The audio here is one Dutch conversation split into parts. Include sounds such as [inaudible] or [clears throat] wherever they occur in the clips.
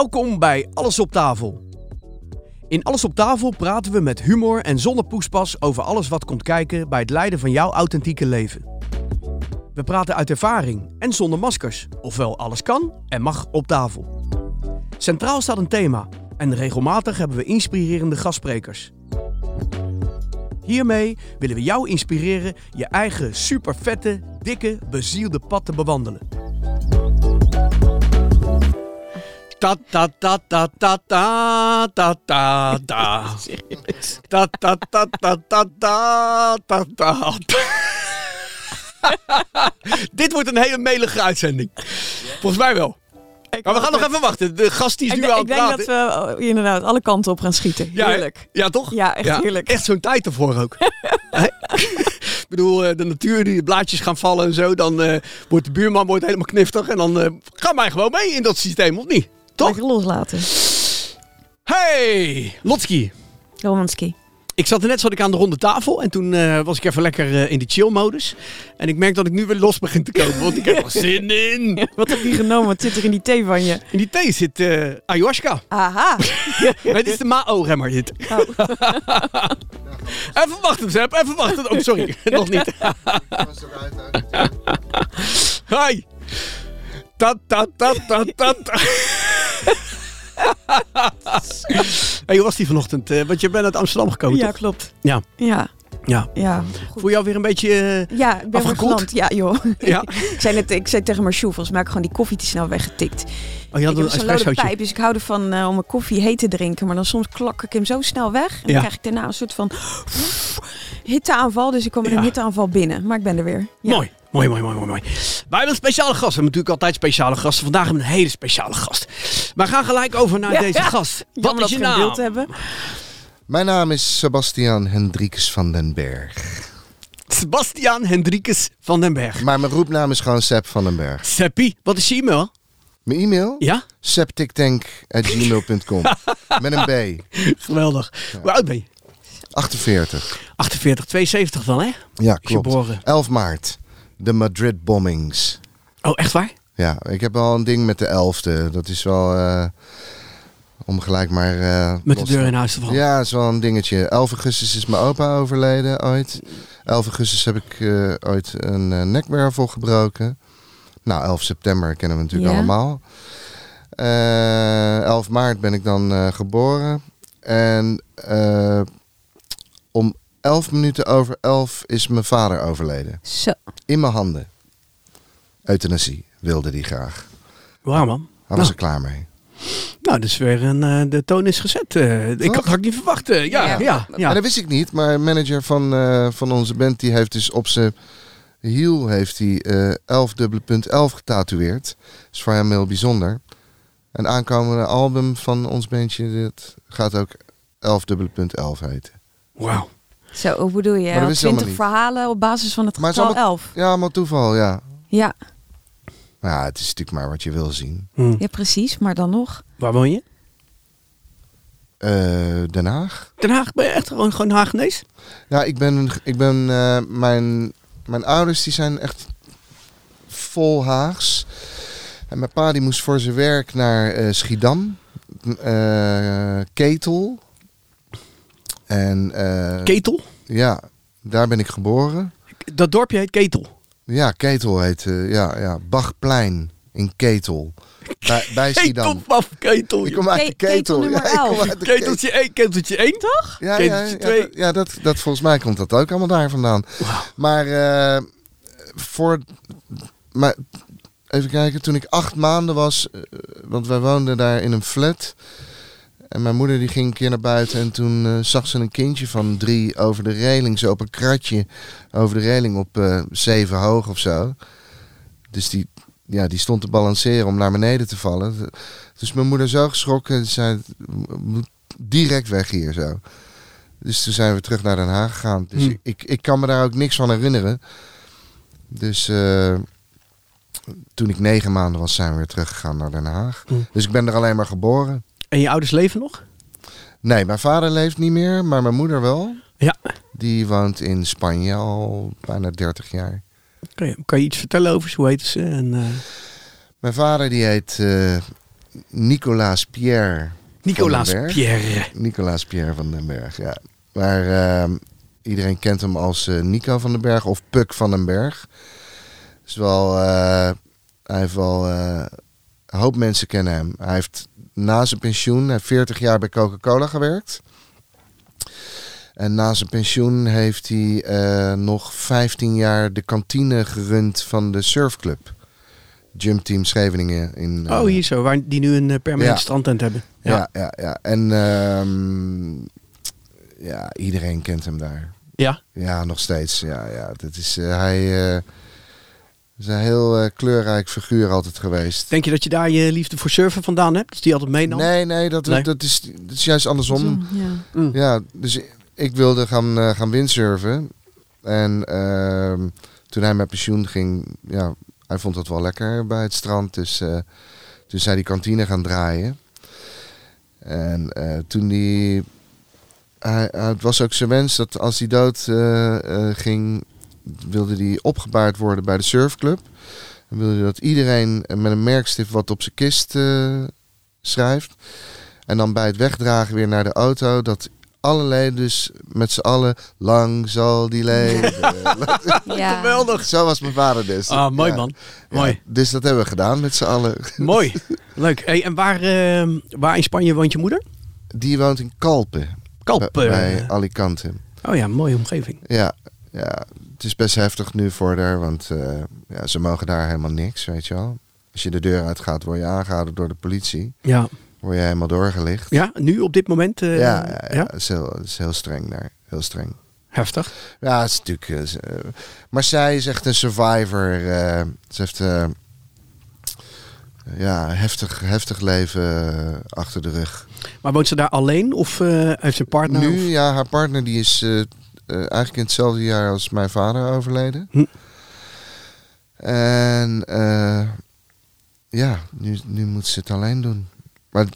Welkom bij Alles op tafel. In Alles op tafel praten we met humor en zonder poespas over alles wat komt kijken bij het leiden van jouw authentieke leven. We praten uit ervaring en zonder maskers, ofwel alles kan en mag op tafel. Centraal staat een thema en regelmatig hebben we inspirerende gastsprekers. Hiermee willen we jou inspireren je eigen supervette, dikke, bezielde pad te bewandelen. Ta ta ta ta ta ta ta ta ta. Ta ta ta ta ta ta ta ta. Dit wordt een hele melige uitzending. Volgens mij wel. Maar we gaan nog even wachten. De gast die is Ik, nu denk- aan ik het denk praten. dat we oh, inderdaad alle kanten op gaan schieten. Ja? Heerlijk. Ja, toch? Ja, echt heerlijk. Echt zo'n tijd ervoor ook. Ik bedoel, eh, de natuur, die blaadjes gaan vallen en zo. Dan eh, wordt de buurman wordt helemaal kniftig. En dan eh gaan wij gewoon mee in dat systeem, of niet? Toch? Lekker loslaten. Hey, Lotski. Romanski. Ik zat er net zat ik aan de ronde tafel en toen eh, was ik even lekker eh, in de chill-modus. En ik merk dat ik nu weer los begin te komen, want ik heb er zin in. [laughs] Wat heb je genomen? Wat zit er in die thee van je? In die thee zit eh, ayahuasca. Aha. [laughs] Nee, dit is de Mao-remmer dit. Oh. [laughs] even wachten, Zep. Even wachten. Oh, sorry. Nog niet. Hi. Ta ta ta ta ta ta. [laughs] hey, hoe was die vanochtend? Eh, want je bent uit Amsterdam gekomen, Ja, toch? klopt. Ja. Ja, Ja. ja. Voel je alweer een beetje... eh, Ja, ik ben Afgekoeld? Ja, joh. ja? [laughs] Ik zei, net, ik zei tegen Marjoe, volgens mij heb ik gewoon die koffie te snel weggetikt. Oh, je had ik een heb zo'n pijp, dus ik hou ervan eh, om mijn koffie heet te drinken. Maar dan soms klak ik hem zo snel weg. En dan krijg ik daarna een soort van hitteaanval. Dus ik kwam met Ja. een hitteaanval binnen. Maar ik ben er weer. Ja. Mooi. Mooi, mooi, mooi, mooi, mooi. Wij hebben een speciale gast. We hebben natuurlijk altijd speciale gasten. Vandaag hebben we een hele speciale gast. We gaan gelijk over naar Ja, deze ja. gast. Wat Jammer is dat je naam? beeld hebben. Mijn naam is Sebastian Hendrikus van den Berg. Sebastian Hendrikus van den Berg. Maar mijn roepnaam is gewoon Seb van den Berg. Seppi, wat is je e-mail? Mijn e-mail? Ja? septictank.gmail.com [laughs] Met een B. Geweldig. Hoe oud ben je? 48. 48, 72 dan, hè? Ja, klopt. geboren. 11 maart. De Madrid bombings. Oh, echt waar? Ja, ik heb wel een ding met de 11e. Dat is wel... eh, om gelijk maar... eh, Met de deur in huis te vallen. Ja, is wel een dingetje. 11 augustus is mijn opa overleden ooit. 11 augustus heb ik eh, ooit een nekwervel gebroken. Nou, 11 september kennen we natuurlijk Ja. allemaal. Eh 11 maart ben ik dan eh, geboren. En eh, om 11 minuten over 11 is mijn vader overleden. Zo. In mijn handen. Euthanasie wilde die graag. Wauw, man. Hij was Nou. er klaar mee. Nou, dus weer een, eh, de toon is gezet. Eh, ik had, ik niet verwacht. eh. ja, ja, Ja. ja. Maar dat wist ik niet. Maar een manager van, eh, van onze band die heeft dus op zijn hiel heeft hij eh 11 dubbele punt 11 getatoeëerd. Dat is voor hem heel bijzonder. Een aankomende album van ons bandje dat gaat ook 11 dubbele punt 11 heten. Wauw. Zo, hoe bedoel je? Maar dat Al wist je allemaal 20 niet. verhalen op basis van het getal allemaal- 11. Ja, maar toeval, ja. Ja, ja, het is natuurlijk maar wat je wil zien. Hm. ja, precies. Maar dan nog. Waar woon je? Eh, Den Haag? Den Haag? Ben je echt gewoon, gewoon Haagnees? Ja, ik ben, ik ben eh, mijn, mijn ouders die zijn echt vol Haags. En mijn pa die moest voor zijn werk naar eh, Schiedam, eh, Ketel. En eh, Ketel? ja, daar ben ik geboren. Dat dorpje heet Ketel. Ja, Ketel heet, eh, ja, ja, Bachplein in Ketel. Bij, bij [laughs] Schiedam. Ketelpaf, ketel. Ik kom uit de Ke- ketel Ketel. nummer Ja, ik kom 11. uit de Ketel. Keteltje 1, keteltje 1, toch? Ja, ja, Keteltje ja, twee. dat, ja dat, dat volgens mij komt dat ook allemaal daar vandaan. Maar eh, voor. Maar even kijken, toen ik acht maanden was, want wij woonden daar in een flat. En mijn moeder die ging een keer naar buiten en toen eh, zag ze een kindje van drie over de reling, zo op een kratje over de reling op eh, zeven hoog of zo. Dus die, ja, die stond te balanceren om naar beneden te vallen. Dus mijn moeder zo geschrokken, ze zei, "We moeten direct weg hier zo. Dus toen zijn we terug naar Den Haag gegaan. Dus Hm. ik, ik, ik kan me daar ook niks van herinneren. Dus eh, toen ik negen maanden was, zijn we weer teruggegaan naar Den Haag. Hm. Dus ik ben er alleen maar geboren. En je ouders leven nog? Nee, mijn vader leeft niet meer, maar mijn moeder wel. Ja. Die woont in Spanje al bijna 30 jaar. Kan je, kan je iets vertellen over ze? Hoe heet ze? En, eh, Mijn vader die heet eh, Nicolaas Pierre. Nicolaas Berg. Pierre. Nicolaas Pierre van den Berg, ja. Maar ehm, iedereen kent hem als eh, Nico van den Berg of Puk van den Berg. Is wel, hij heeft wel, een hoop mensen kennen hem. Hij heeft na zijn pensioen, hij heeft 40 jaar bij Coca-Cola gewerkt. En na zijn pensioen heeft hij eh, nog 15 jaar de kantine gerund van de surfclub. Jump Team Scheveningen. In, eh, Oh, hier zo, waar die nu een eh, permanent Ja. strandtent hebben. Ja. ja, ja, ja. En ehm, ja, iedereen kent hem daar. Ja. Ja, nog steeds. Ja, ja. Dat is, eh, hij eh, is een heel eh, kleurrijk figuur altijd geweest. Denk je dat je daar je liefde voor surfen vandaan hebt? Dus die altijd meenam? Nee, nee, dat, Nee. Dat, is, dat is juist andersom. Ja. Mm. Ja, dus ik wilde gaan, eh, gaan windsurfen. En ehm, toen hij met pensioen ging, ja, hij vond dat wel lekker bij het strand. Dus eh, toen zei die kantine gaan draaien. En eh, toen die... Hij, het was ook zijn wens dat als hij dood eh, eh, ging, wilde hij opgebaard worden bij de surfclub. Dan wilde hij dat iedereen met een merkstift wat op zijn kist eh, schrijft. En dan bij het wegdragen weer naar de auto, dat alle leden dus met z'n allen lang zal die leven. [laughs] Ja. [laughs] Geweldig. Zo was mijn vader dus. Ah, mooi Ja. man. Ja, Mooi. dus dat hebben we gedaan met z'n allen. [laughs] Mooi. Leuk. Hey, en waar, eh, waar in Spanje woont je moeder? Die woont in Kalpen, eh, bij Alicante. oh ja, mooie omgeving. Ja, ja, het is best heftig nu voor haar, want eh, ja, ze mogen daar helemaal niks, weet je wel. Als je de deur uitgaat, word je aangehouden door de politie. Ja. Word je helemaal doorgelicht. Ja, nu op dit moment? eh, ja, ja, ja, Het, is heel, het is heel streng daar. Heel streng. Heftig. Ja, het is natuurlijk. eh, maar zij is echt een survivor. ze heeft ja, heftig, heftig leven achter de rug. Maar woont ze daar alleen of heeft ze een partner? nu, of- ja, haar partner die is eigenlijk in hetzelfde jaar als mijn vader overleden. Hm. En eh, ja, nu, nu moet ze het alleen doen. Maar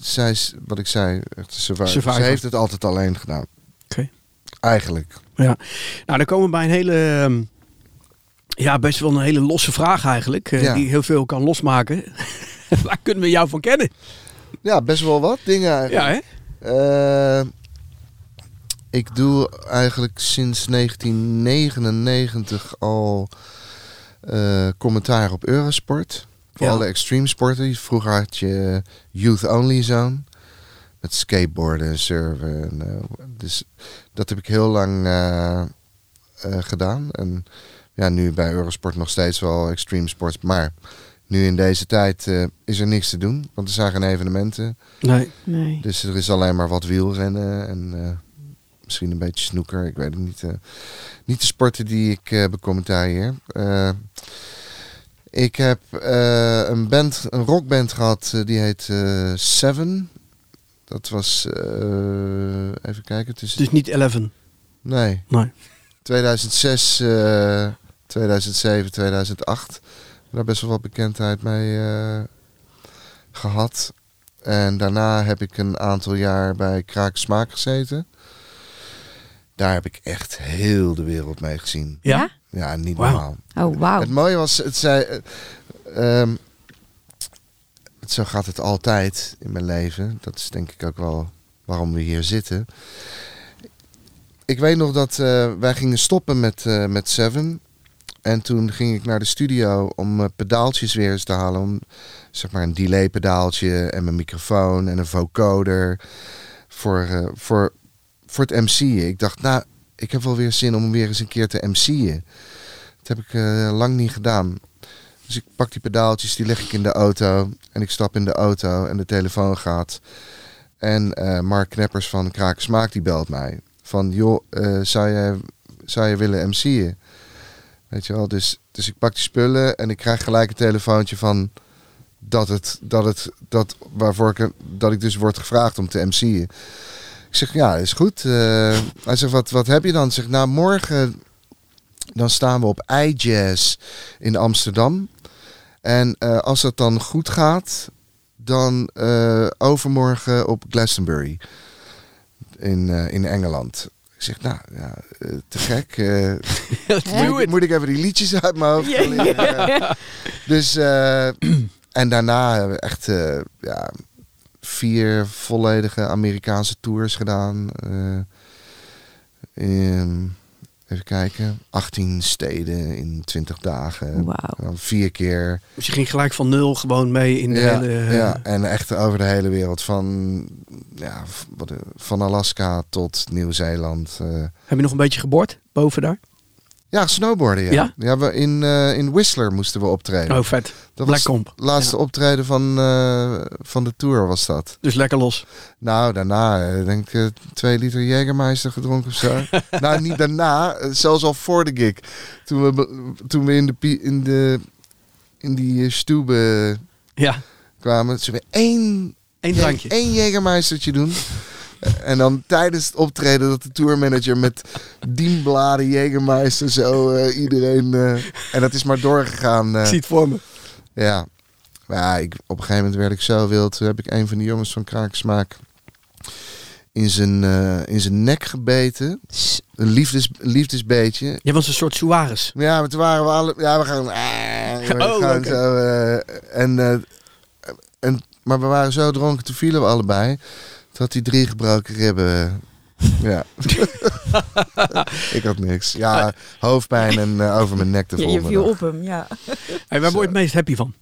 zij is, wat ik zei, echt een survivor. Survivor. Ze heeft het altijd alleen gedaan. Oké. Eigenlijk. Ja. Nou, dan komen we bij een hele... ehm, ja, best wel een hele losse vraag eigenlijk. eh, Ja. Die heel veel kan losmaken. [laughs] Waar kunnen we jou van kennen? Ja, best wel wat dingen eigenlijk. Ja, hè? Eh, ik doe eigenlijk sinds 1999 al eh, commentaar op Eurosport. Voor Ja. alle extreme sporten. Vroeger had je Youth Only Zone. Met skateboarden en surfen. En, eh, dus dat heb ik heel lang eh, eh, gedaan. En ja, nu bij Eurosport nog steeds wel extreme sports. Maar nu in deze tijd eh, is er niks te doen. Want er zijn geen evenementen. Nee. Nee. Dus er is alleen maar wat wielrennen en eh, misschien een beetje snoeker. Ik weet het niet. eh. niet de sporten die ik eh becommentarieer. Eh, ik heb een band, een rockband gehad, eh, die heet Seven. Dat was, eh, even kijken, het is, Dus niet 11. nee, Nee. 2006, eh, 2007, 2008. Daar best wel wat bekendheid mee eh, gehad. En daarna heb ik een aantal jaar bij Kraak Smaak gezeten. Daar heb ik echt heel de wereld mee gezien. Ja? Ja, niet normaal. Oh, wauw. Het mooie was, het zei, eh, ehm, het, zo gaat het altijd in mijn leven. Dat is denk ik ook wel waarom we hier zitten. Ik weet nog dat eh, wij gingen stoppen met, eh, met Seven. En toen ging ik naar de studio om pedaaltjes weer eens te halen. Om zeg maar een delay pedaaltje en mijn microfoon en een vocoder. Voor, eh, voor, voor het MC'en. Ik dacht, nou, ik heb wel weer zin om weer eens een keer te MC'en. Dat heb ik eh, lang niet gedaan. Dus ik pak die pedaaltjes, die leg ik in de auto. En ik stap in de auto en de telefoon gaat. En eh, Mark Kneppers van Kraken Smaak die belt mij. Van, joh, eh, zou, je, zou je willen MC'en? Weet je wel, dus, dus ik pak die spullen en ik krijg gelijk een telefoontje van... Dat het, dat het, dat waarvoor ik, dat ik dus word gevraagd om te MC'en. Ik zeg, ja, is goed. Eh, hij zegt, wat, wat heb je dan? Ik zeg, nou, morgen dan staan we op iJazz in Amsterdam. En eh, als dat dan goed gaat, dan eh, overmorgen op Glastonbury in, in Engeland. Ik zeg, nou, ja, te gek. [laughs] do moet, ik, moet ik even die liedjes uit mijn hoofd leren? Dus, eh, [clears throat] En daarna echt eh, ja, vier volledige Amerikaanse tours gedaan. Eh, in, even kijken, 18 steden in 20 dagen. Dan vier keer. Dus je ging gelijk van nul gewoon mee in de ja, hele... eh, ja, en echt over de hele wereld. Van, ja, eh, van Alaska tot Nieuw-Zeeland. eh. Heb je nog een beetje geboord boven daar? Ja, snowboarden. Ja, Ja? we in, eh, in Whistler moesten we optreden. Oh, vet. dat was het laatste optreden van, eh, van de tour was dat. Dus lekker los. Nou, daarna eh, denk ik twee liter Jägermeister gedronken of zo. [laughs] nou, niet daarna, zelfs al voor de gig. Toen we, toen we in, de, in, de, in die stube Ja, kwamen, ze weer één, één drankje. één Jägermeistertje doen. En dan tijdens het optreden dat de tourmanager met dienbladen Jägermeister zo eh, iedereen... eh, en dat is maar doorgegaan. eh. Ik zie het voor me. Ja, maar ja, ik, op een gegeven moment werd ik zo wild. Toen heb ik een van die jongens van Kraaksmaak in zijn, eh, in zijn nek gebeten. Een liefdes, liefdesbeetje. Jij was een soort Suarez. Ja, maar toen waren we alle... Ja, we gaan... Oh, zo, eh, en, eh, en, maar we waren zo dronken, toen vielen we allebei. Had hij drie gebroken ribben. Ja. [laughs] ik had niks. Ja, hoofdpijn en eh, over mijn nek de Ja, je viel dag. op hem, ja. Hey, waar word je het meest happy van?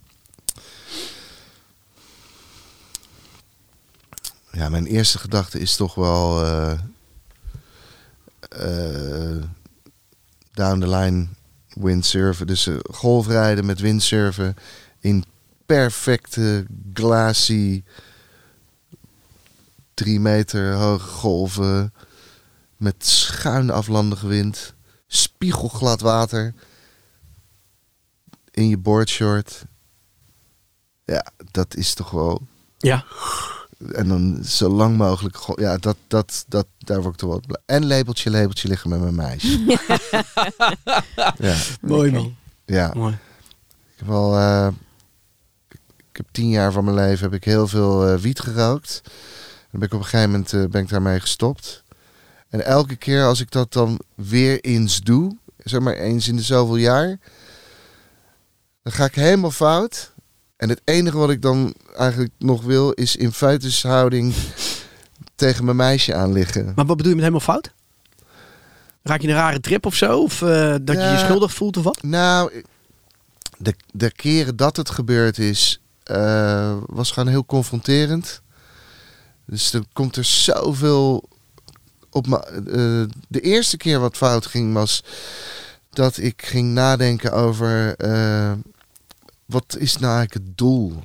Ja, mijn eerste gedachte is toch wel eh, eh, down the line windsurfen. Dus golfrijden met windsurfen in perfecte glassy drie meter hoge golven met schuin aflandige wind, spiegelglad water in je boardshort. Ja, dat is toch wel Ja. en dan zo lang mogelijk. Ja, dat, dat, dat, daar word ik toch wel blij. En labeltje, labeltje liggen met mijn meisje. [laughs] ja, Mooi man. ja. Mooi. Ik heb al. eh, ik heb tien jaar van mijn leven heb ik heel veel eh, wiet gerookt. Dan ben ik op een gegeven moment eh, ben ik daarmee gestopt. En elke keer als ik dat dan weer eens doe, zeg maar eens in de zoveel jaar, dan ga ik helemaal fout. En het enige wat ik dan eigenlijk nog wil, is in feutushouding [laughs] tegen mijn meisje aan liggen. Maar wat bedoel je met helemaal fout? Raak je een rare trip of zo? Of eh, dat je je schuldig voelt of wat? Nou, de, de keren dat het gebeurd is, eh, was gewoon heel confronterend. Dus er komt er zoveel op me. eh, de eerste keer wat fout ging was dat ik ging nadenken over eh, wat is nou eigenlijk het doel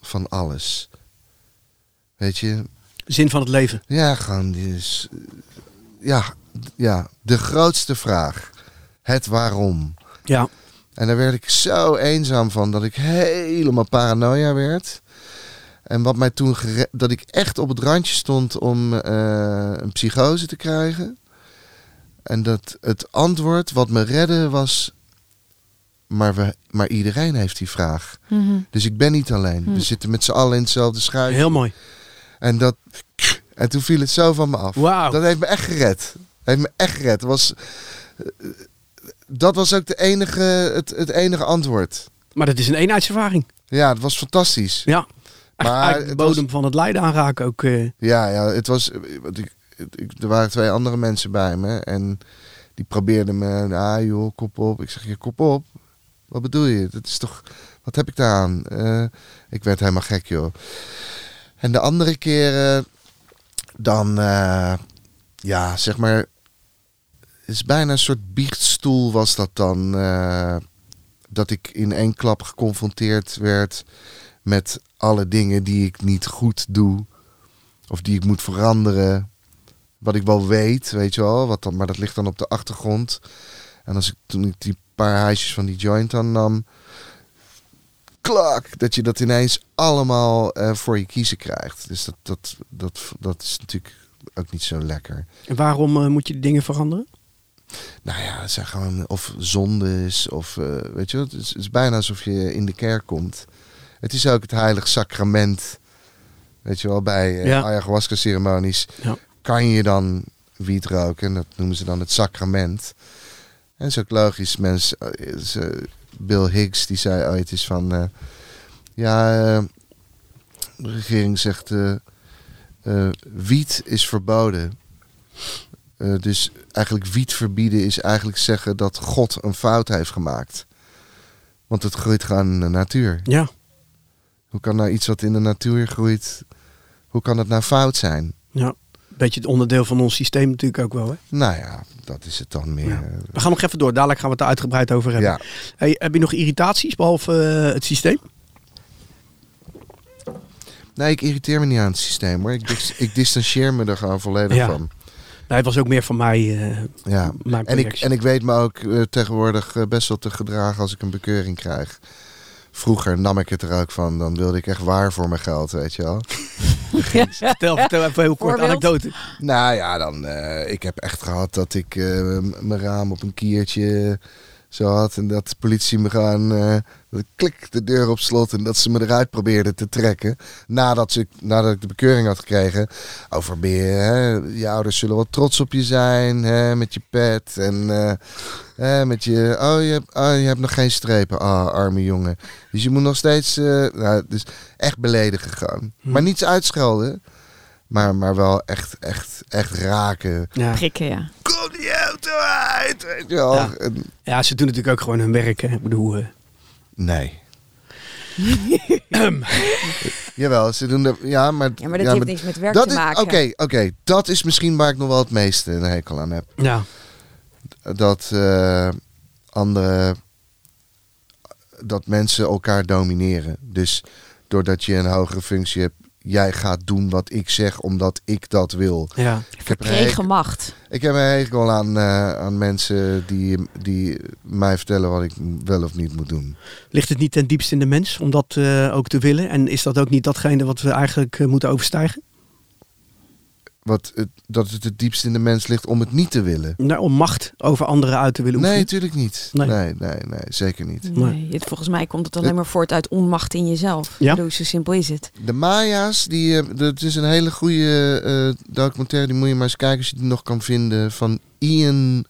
van alles. Weet je, Zin van het leven. ja, gewoon dus, ja, ja, de grootste vraag. Het waarom. Ja. En daar werd ik zo eenzaam van dat ik helemaal paranoia werd. En wat mij toen dat ik echt op het randje stond om eh, een psychose te krijgen. En dat het antwoord wat me redde was. Maar, we, maar iedereen heeft die vraag. Mhm. Dus ik ben niet alleen. We Hm. zitten met z'n allen in hetzelfde schuitje. Heel mooi. En, dat, en toen viel het zo van me af. Wauw. Dat heeft me echt gered. Heeft me echt gered. Het was, eh, dat was ook de enige, het, het enige antwoord. Maar dat is een eenheidservaring. Ja, het was fantastisch. Ja. Maar de bodem van het lijden aanraken ook. eh. Ja, ja het was. Ik, ik, er waren twee andere mensen bij me. En die probeerden me. Ah joh, kop op. Ik zeg je, kop op. Wat bedoel je? Dat is toch. Wat heb ik daar aan? Eh, ik werd helemaal gek, joh. En de andere keren. Dan. eh, ja, zeg maar. Het is bijna een soort biechtstoel was dat dan. dat ik in één klap geconfronteerd werd met alle dingen die ik niet goed doe. Of die ik moet veranderen. Wat ik wel weet, weet je wel. Wat dan, maar dat ligt dan op de achtergrond. En als ik toen ik die paar huisjes van die joint dan nam. Klak! Dat je dat ineens allemaal eh, voor je kiezen krijgt. Dus dat, dat, dat, dat is natuurlijk ook niet zo lekker. En waarom eh, moet je die dingen veranderen? Nou ja, het zijn gewoon of zondes of eh, weet je, het is, het is bijna alsof je in de kerk komt. Het is ook het heilig sacrament. Weet je wel, bij eh Ja. ayahuasca ceremonies Ja. kan je dan wiet roken. En dat noemen ze dan het sacrament. En zo logisch. Mensen, eh, Bill Higgs die zei ooit is van... eh, Ja, de regering zegt wiet is verboden. Dus eigenlijk wiet verbieden is eigenlijk zeggen dat God een fout heeft gemaakt. Want het groeit gewoon in de natuur. Ja. Hoe kan nou iets wat in de natuur groeit, hoe kan het nou fout zijn? ja. Beetje het onderdeel van ons systeem natuurlijk ook wel. Hè? Nou ja, dat is het dan meer. Ja. We gaan nog even door. Dadelijk gaan we het er uitgebreid over hebben. ja. Hey, heb je nog irritaties behalve eh, het systeem? Nee, ik irriteer me niet aan het systeem hoor. Ik, dis- ik distancieer me er gewoon volledig Ja. van. Nee, het was ook meer van mij. eh, Ja. En ik, en ik weet me ook eh, tegenwoordig best wel te gedragen als ik een bekeuring krijg. Vroeger nam ik het er ook van. Dan wilde ik echt waar voor mijn geld, weet je wel. [laughs] Vertel, vertel even heel kort anekdote. Nou ja, dan, eh, ik heb echt gehad dat ik eh, mijn raam op een kiertje zo had. En dat de politie me eh, ik klik de deur op slot en dat ze me eruit probeerden te trekken. Nadat, ze, nadat ik de bekeuring had gekregen. Over meer, hè, je ouders zullen wel trots op je zijn, hè, met je pet. En eh, hè, met je, oh je, hebt, oh, je hebt nog geen strepen. Ah, arme jongen. Dus je moet nog steeds, eh, nou, dus echt beledigen gewoon. Hm. Maar niets uitschelden. Maar, maar wel echt, echt, echt raken. Ja. Prikken, ja. Kom die auto uit! Weet je wel. Ja. En- ja, ze doen natuurlijk ook gewoon hun werk. Hè. Ik bedoel, eh, Nee. [clears throat] Jawel, ze doen er. Ja, maar. Ja, maar dat heeft niks met werk dat te is- maken. Oké, oké. Dat is misschien waar ik nog wel het meeste een hekel aan heb. ja. Dat eh, andere. Dat mensen elkaar domineren. Dus doordat je een hogere functie hebt, jij gaat doen wat ik zeg omdat ik dat wil. ja. Ik heb, macht. ik heb een hekel aan, eh, aan mensen die, die mij vertellen wat ik wel of niet moet doen. Ligt het niet ten diepste in de mens om dat eh, ook te willen? En is dat ook niet datgene wat we eigenlijk eh, moeten overstijgen? Wat het, dat het het diepst in de mens ligt om het niet te willen. Nou, om macht over anderen uit te willen Nee, natuurlijk niet. Nee. Nee. nee, nee, zeker niet. Nee, het, volgens mij komt het alleen maar voort uit onmacht in jezelf. Ja? Bedoel, zo simpel is het. De Maya's, die, eh, dat is een hele goede eh, documentaire. Die moet je maar eens kijken als je die nog kan vinden. Van Ian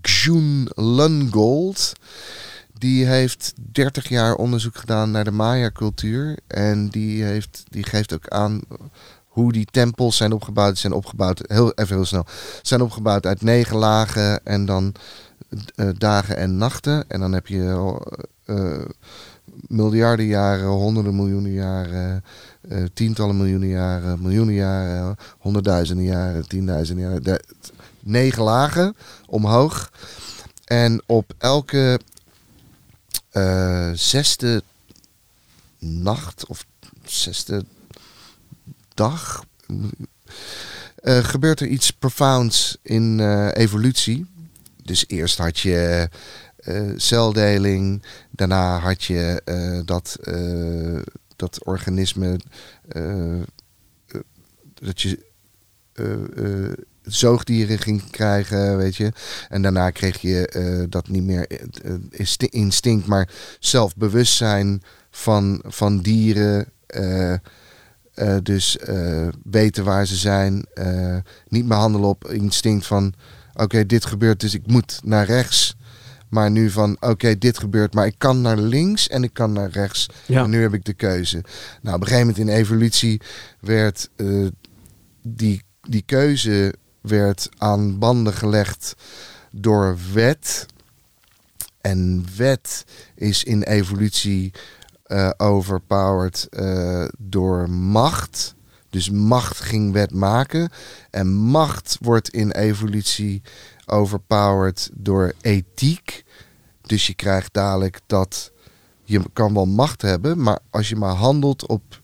June Lungold. Die heeft 30 jaar onderzoek gedaan naar de Maya-cultuur. En die, heeft, die geeft ook aan hoe die tempels zijn opgebouwd. Zijn opgebouwd, heel, even heel snel, zijn opgebouwd uit negen lagen en dan eh, dagen en nachten. En dan heb je eh, miljarden jaren, honderden miljoenen jaren, eh, tientallen miljoenen jaren, miljoenen jaren, honderdduizenden jaren, tienduizenden jaren. De- negen lagen omhoog. En op elke zesde nacht of zesde dag eh, gebeurt er iets profounds in eh, evolutie. Dus eerst had je eh, celdeling, daarna had je dat, dat organisme, dat je zoogdieren ging krijgen, weet je. En daarna kreeg je dat niet meer insti- instinct, maar zelfbewustzijn van, van dieren. Eh, dus eh, weten waar ze zijn. eh, niet meer handelen op instinct van... Oké, dit gebeurt, dus ik moet naar rechts. Maar nu van, oké, dit gebeurt, maar ik kan naar links en ik kan naar rechts. Ja. En nu heb ik de keuze. Nou, op een gegeven moment in evolutie werd die, die keuze werd aan banden gelegd door wet. En wet is in evolutie eh, overpowered eh, door macht. Dus macht ging wet maken. En macht wordt in evolutie overpowered door ethiek. Dus je krijgt dadelijk dat je kan wel macht hebben, maar als je maar handelt op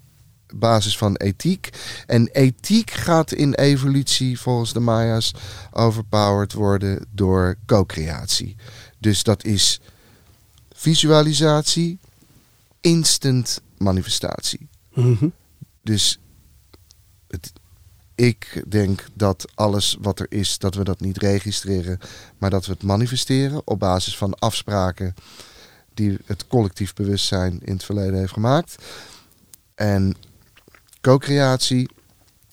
basis van ethiek. En ethiek gaat in evolutie volgens de Maya's overpowered worden door co-creatie. Dus dat is visualisatie, instant manifestatie. Mhm. Dus het, ik denk dat alles wat er is, dat we dat niet registreren, maar dat we het manifesteren op basis van afspraken die het collectief bewustzijn in het verleden heeft gemaakt. En co-creatie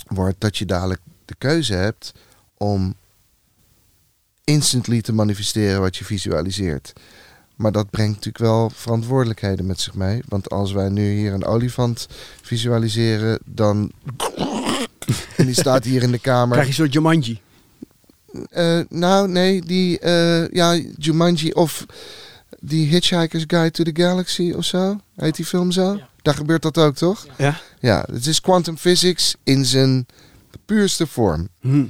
wordt dat je dadelijk de keuze hebt om instantly te manifesteren wat je visualiseert. Maar dat brengt natuurlijk wel verantwoordelijkheden met zich mee. Want als wij nu hier een olifant visualiseren, dan. [laughs] en die staat hier in de kamer. Krijg je een soort Jumanji. Eh, nou, nee, die. eh, ja, Jumanji of die Hitchhiker's Guide to the Galaxy of zo. Heet die film zo? Daar gebeurt dat ook, toch? Ja. Ja, het is quantum physics in zijn puurste vorm. Hm.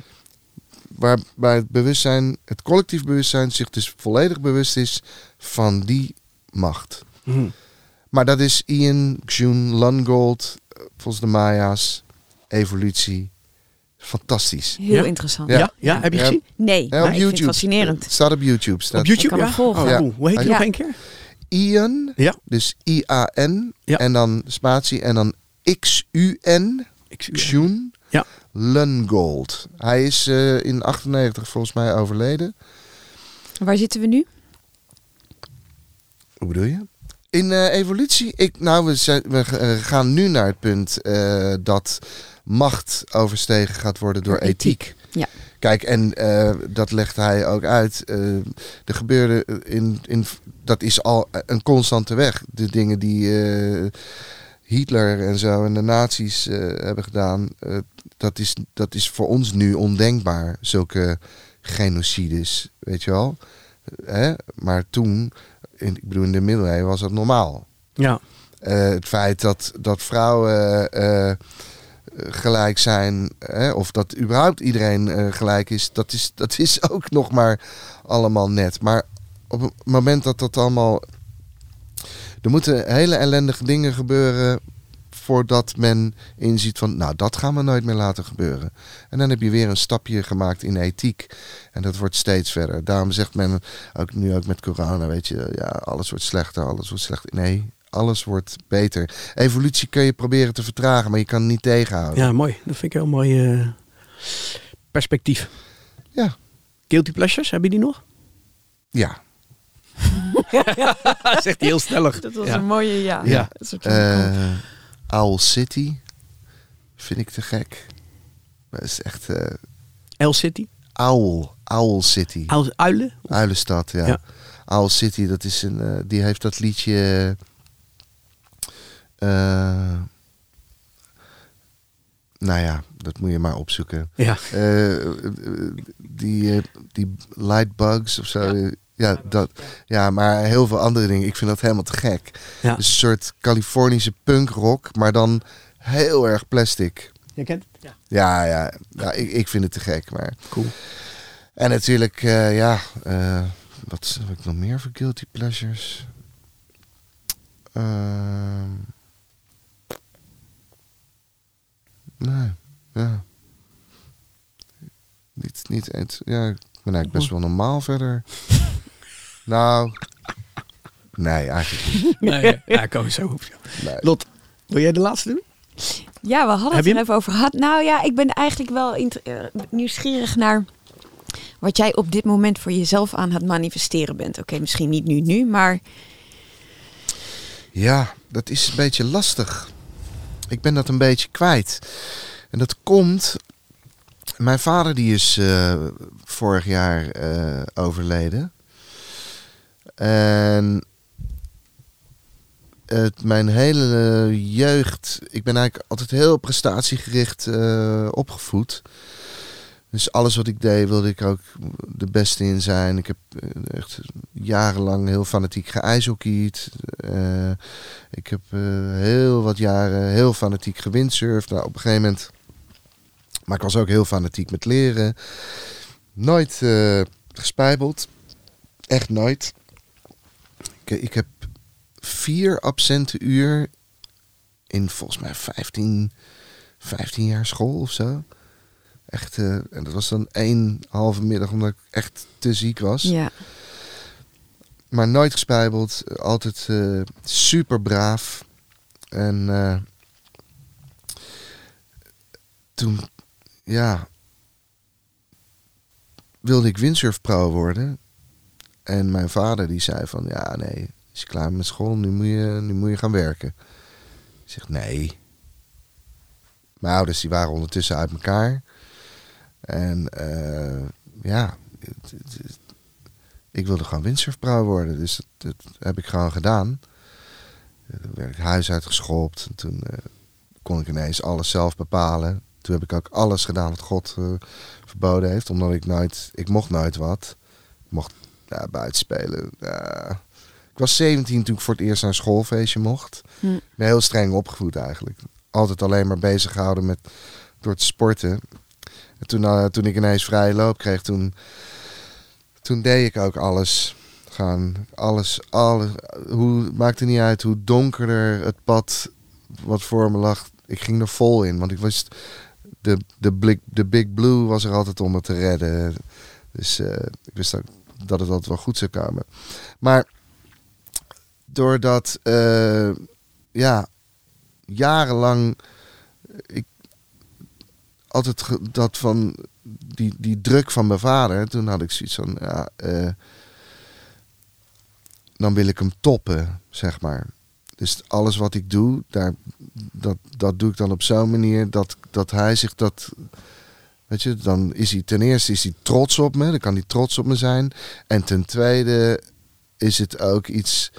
Waarbij het bewustzijn, het collectief bewustzijn, zich dus volledig bewust is van die macht. Hm. Maar dat is Ian Xun Lungold, eh, volgens de Maya's, evolutie. Fantastisch. Heel Ja? interessant. Ja. Ja. ja, heb je gezien? Nee, Ja, maar op ik vind het YouTube. fascinerend. Staat op YouTube. Staat Op YouTube, kan ja? Oh, Ja. cool. Hoe heet die Ja. nog een keer? Ian, Ja. dus I-A-N, Ja. en dan spatie, en dan X-U-N, Xun Ja. Lungold. Hij is eh, in 98 volgens mij overleden. Waar zitten we nu? Hoe bedoel je? In eh, evolutie, ik, nou, we, zijn, we eh, gaan nu naar het punt dat macht overstegen gaat worden door ethiek. ethiek. Ja. Kijk, en dat legt hij ook uit. er gebeurde in, in, dat is al een constante weg. De dingen die Hitler en zo en de nazi's eh, hebben gedaan, eh, dat, is, dat is voor ons nu ondenkbaar. Zulke genocides, weet je wel. Hè? Maar toen, in, ik bedoel in de middeleeuwen, was dat normaal. Ja. Eh, het feit dat, dat vrouwen gelijk zijn, hè, of dat überhaupt iedereen gelijk is, dat is, dat is [laughs] ook nog maar allemaal net. Maar op het moment dat dat allemaal. Er moeten hele ellendige dingen gebeuren voordat men inziet van, nou, dat gaan we nooit meer laten gebeuren. En dan heb je weer een stapje gemaakt in ethiek. En dat wordt steeds verder. Daarom zegt men, ook nu ook met corona, weet je, ja, alles wordt slechter, alles wordt slechter. Nee, alles wordt beter. Evolutie kun je proberen te vertragen, maar je kan het niet tegenhouden. ja, mooi. Dat vind ik een heel mooi eh, perspectief. Ja. Guilty pleasures, heb je die nog? Ja. [laughs] Zegt hij heel stellig. Dat was ja. een mooie, ja. Ja. Eh Owl City vind ik te gek. Dat is echt eh L City. Owl, Owl City. Uil- Uilen. Uilenstad, ja. Ja. Owl City, dat is een, eh, die heeft dat liedje. eh, nou ja, dat moet je maar opzoeken. Ja. Die, die Lightbugs of zo. Ja. Dat, ja, maar heel veel andere dingen. Ik vind dat helemaal te gek. Ja. Dus een soort Californische punkrock, maar dan heel erg plastic. Je kent het? Ja. Ja, ja, ja ik, ik vind het te gek. Maar... Cool. En natuurlijk, eh, ja, eh, wat heb ik nog meer voor guilty pleasures? Ehm nee, ja. Niet, niet eens, ja, ik ben eigenlijk best wel normaal verder. [laughs] nou, nee, eigenlijk niet. [laughs] Nee, ja, ik zo op. Nee. Lot, wil jij de laatste doen? Ja, we hadden Heb het er hem? even over gehad. Nou ja, ik ben eigenlijk wel eh, nieuwsgierig naar wat jij op dit moment voor jezelf aan het manifesteren bent. Oké, misschien niet nu, nu, maar Ja, dat is een beetje lastig. Ik ben dat een beetje kwijt. En dat komt. Mijn vader die is eh, vorig jaar eh, overleden. En mijn hele jeugd. Ik ben eigenlijk altijd heel prestatiegericht eh, opgevoed. Dus alles wat ik deed wilde ik ook de beste in zijn. Ik heb eh, echt jarenlang heel fanatiek geijshockeyd. Eh, ik heb heel wat jaren heel fanatiek gewindsurfd. Nou, op een gegeven moment... Maar ik was ook heel fanatiek met leren. Nooit gespijbeld. Echt nooit. Ik, ik heb vier absente uur in volgens mij 15, 15 jaar school of zo. Echt, eh, en dat was dan één halve middag omdat ik echt te ziek was. ja. Maar nooit gespijbeld. eh, Altijd eh, super braaf. En eh, toen, ja, wilde ik windsurfpro worden. En mijn vader die zei van, ja nee, is klaar met school, nu moet je, nu moet je gaan werken. Ik zeg, nee. Mijn ouders die waren ondertussen uit elkaar. En eh, ja, ik wilde gewoon windsurfpro worden. Dus dat, heb ik gewoon gedaan. Toen werd ik huis uitgeschopt. En toen eh, kon ik ineens alles zelf bepalen. Toen heb ik ook alles gedaan wat God eh, verboden heeft. Omdat ik nooit... Ik mocht nooit wat. Ik mocht ja, buiten spelen. Ja. ik was 17 toen ik voor het eerst naar een schoolfeestje mocht. Hm. Ik ben heel streng opgevoed eigenlijk. Altijd alleen maar bezig gehouden met door te sporten. En toen, eh, toen ik ineens vrije loop kreeg, toen, toen deed ik ook alles. Gewoon alles, alles. Hoe, maakte niet uit hoe donkerder het pad wat voor me lag. Ik ging er vol in, want ik wist, de, de, blik, de Big Blue was er altijd om me te redden. Dus eh, ik wist ook dat het altijd wel goed zou komen. Maar doordat, eh, ja, jarenlang ik altijd dat van die, die druk van mijn vader. Toen had ik zoiets van, ja, eh, dan wil ik hem toppen, zeg maar. Dus alles wat ik doe, daar, dat, dat doe ik dan op zo'n manier dat, dat hij zich dat. Weet je, dan is hij ten eerste is hij trots op me, dan kan hij trots op me zijn. En ten tweede is het ook iets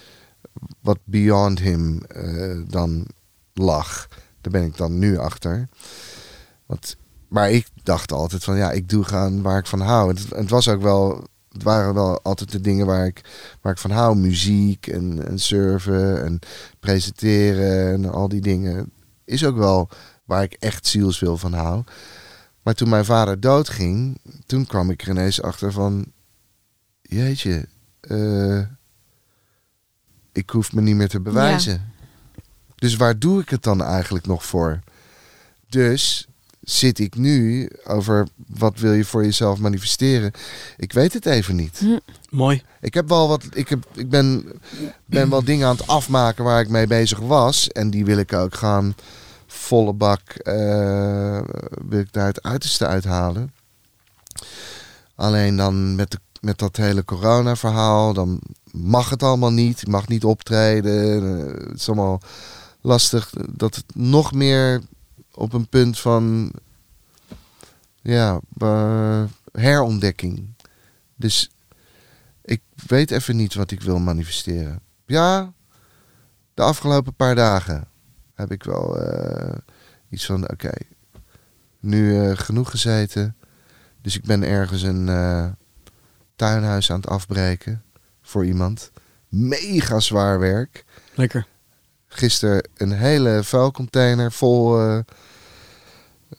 wat beyond him eh, dan lag. Daar ben ik dan nu achter. Want, maar ik dacht altijd van ja, ik doe gaan waar ik van hou. Het, het was ook wel, het waren wel altijd de dingen waar ik, waar ik van hou. Muziek en, en surfen en presenteren en al die dingen. Is ook wel waar ik echt zielsveel van hou. Maar toen mijn vader doodging, toen kwam ik er ineens achter van... Jeetje, eh, ik hoef me niet meer te bewijzen. Dus waar doe ik het dan eigenlijk nog voor? Dus zit ik nu over wat wil je voor jezelf manifesteren? Ik weet het even niet. Mooi. Ik heb wel wat. Ik, heb, ik ben, ben wel dingen aan het afmaken waar ik mee bezig was. En die wil ik ook gaan volle bak. eh, wil ik daar het uiterste uithalen. Alleen dan met, de, met dat hele corona-verhaal. Dan mag het allemaal niet. Je mag niet optreden. eh, het is allemaal lastig. Dat het nog meer op een punt van. Ja, eh, herontdekking. Dus ik weet even niet wat ik wil manifesteren. Ja, de afgelopen paar dagen heb ik wel eh, iets van: oké, nu eh, genoeg gezeten. Dus ik ben ergens een eh, tuinhuis aan het afbreken voor iemand. Mega zwaar werk. Lekker. Gisteren een hele vuilcontainer vol, eh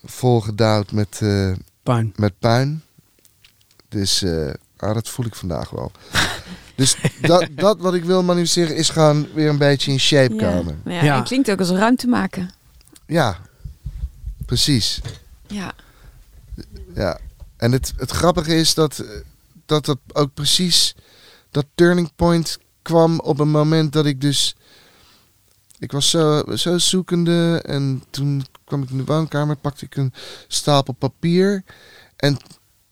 vol gedouwd met, Puin. met puin. Dus ah, dat voel ik vandaag wel. [laughs] dus dat, dat wat ik wil manifesteren is gewoon weer een beetje in shape Ja. komen. Ja, Ja. Het klinkt ook als ruimte maken. Ja, precies. Ja. Ja. En het, het grappige is dat, eh, dat dat ook precies dat turning point kwam op een moment dat ik dus. Ik was zo, zo zoekende en toen kwam ik in de woonkamer, pakte ik een stapel papier en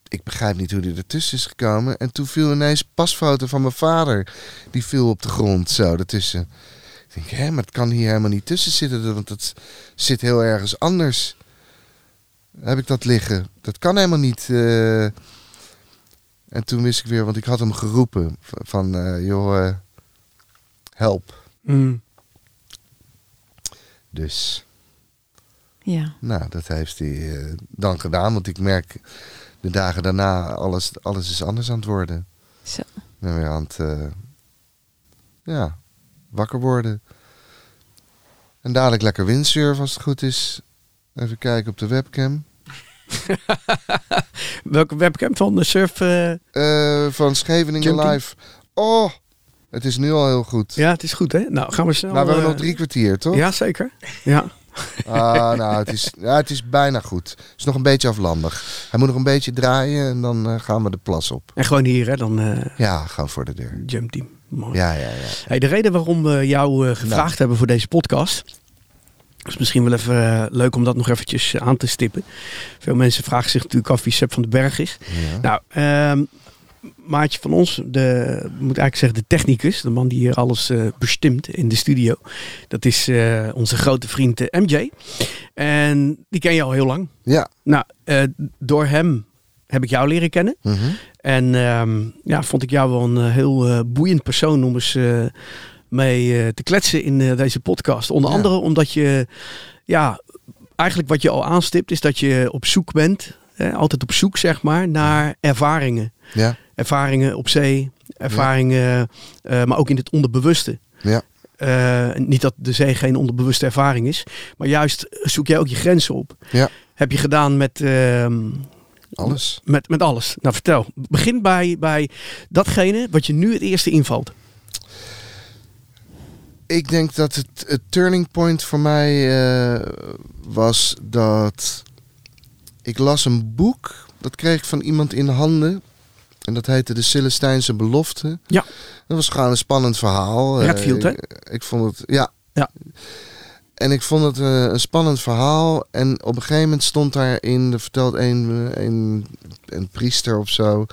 ik begrijp niet hoe die ertussen is gekomen. En toen viel ineens een pasfoto van mijn vader, die viel op de grond zo ertussen. Ik denk, hé, maar het kan hier helemaal niet tussen zitten, want het zit heel ergens anders heb ik dat liggen. Dat kan helemaal niet. eh. En toen wist ik weer, want ik had hem geroepen van, eh, joh, eh, help. Mm. Dus, Ja. nou, dat heeft hij eh, dan gedaan. Want ik merk de dagen daarna, alles, alles is anders aan het worden. Zo. Ben weer aan het, eh, ja, wakker worden. En dadelijk lekker windsurfen als het goed is. Even kijken op de webcam. [laughs] Welke webcam van de surf? eh, Eh, van Scheveningen Jumping? Live. Oh, het is nu al heel goed. Ja, het is goed hè. Nou, gaan we snel. nou, we hebben nog drie kwartier, toch? Ja, zeker. Ja. Ah, nou, het is, ja, het is bijna goed. Het is nog een beetje aflandig. Hij moet nog een beetje draaien en dan eh, gaan we de plas op. En gewoon hier hè, dan eh Ja, gewoon voor de deur. Jump Team. Mooi. Ja, ja, ja. Hey, de reden waarom we jou eh, gevraagd Nou. hebben voor deze podcast. is misschien wel even leuk om dat nog eventjes aan te stippen. Veel mensen vragen zich natuurlijk af wie Sepp van den Berg is. ja. Nou, ehm, maatje van ons, de, ik moet eigenlijk zeggen de technicus, de man die hier alles eh bestimt in de studio. Dat is eh, onze grote vriend eh, MJ. En die ken je al heel lang. ja. Nou, door hem heb ik jou leren kennen. Mhm. En ehm, ja, vond ik jou wel een heel boeiend persoon om eens mee te kletsen in deze podcast. Onder Ja. andere omdat je, ja, eigenlijk wat je al aanstipt is dat je op zoek bent, hè, altijd op zoek zeg maar, naar ervaringen. Ja, Ervaringen op zee, ervaringen, eh, maar ook in het onderbewuste. ja. Eh, niet dat de zee geen onderbewuste ervaring is, maar juist zoek jij ook je grenzen op. Ja. Heb je gedaan met, ehm, alles. met, met alles. Nou, vertel. Begin bij, bij datgene wat je nu het eerste invalt. Ik denk dat het, het turning point voor mij eh, was dat ik las een boek. Dat kreeg ik van iemand in handen. En dat heette De Celestijnse Belofte. Ja. Dat was gewoon een spannend verhaal. Eh, Redfield, hè? ik, ik vond het, ja. Ja. En ik vond het eh, een spannend verhaal. En op een gegeven moment stond daarin, er vertelt een, een, een priester of zo.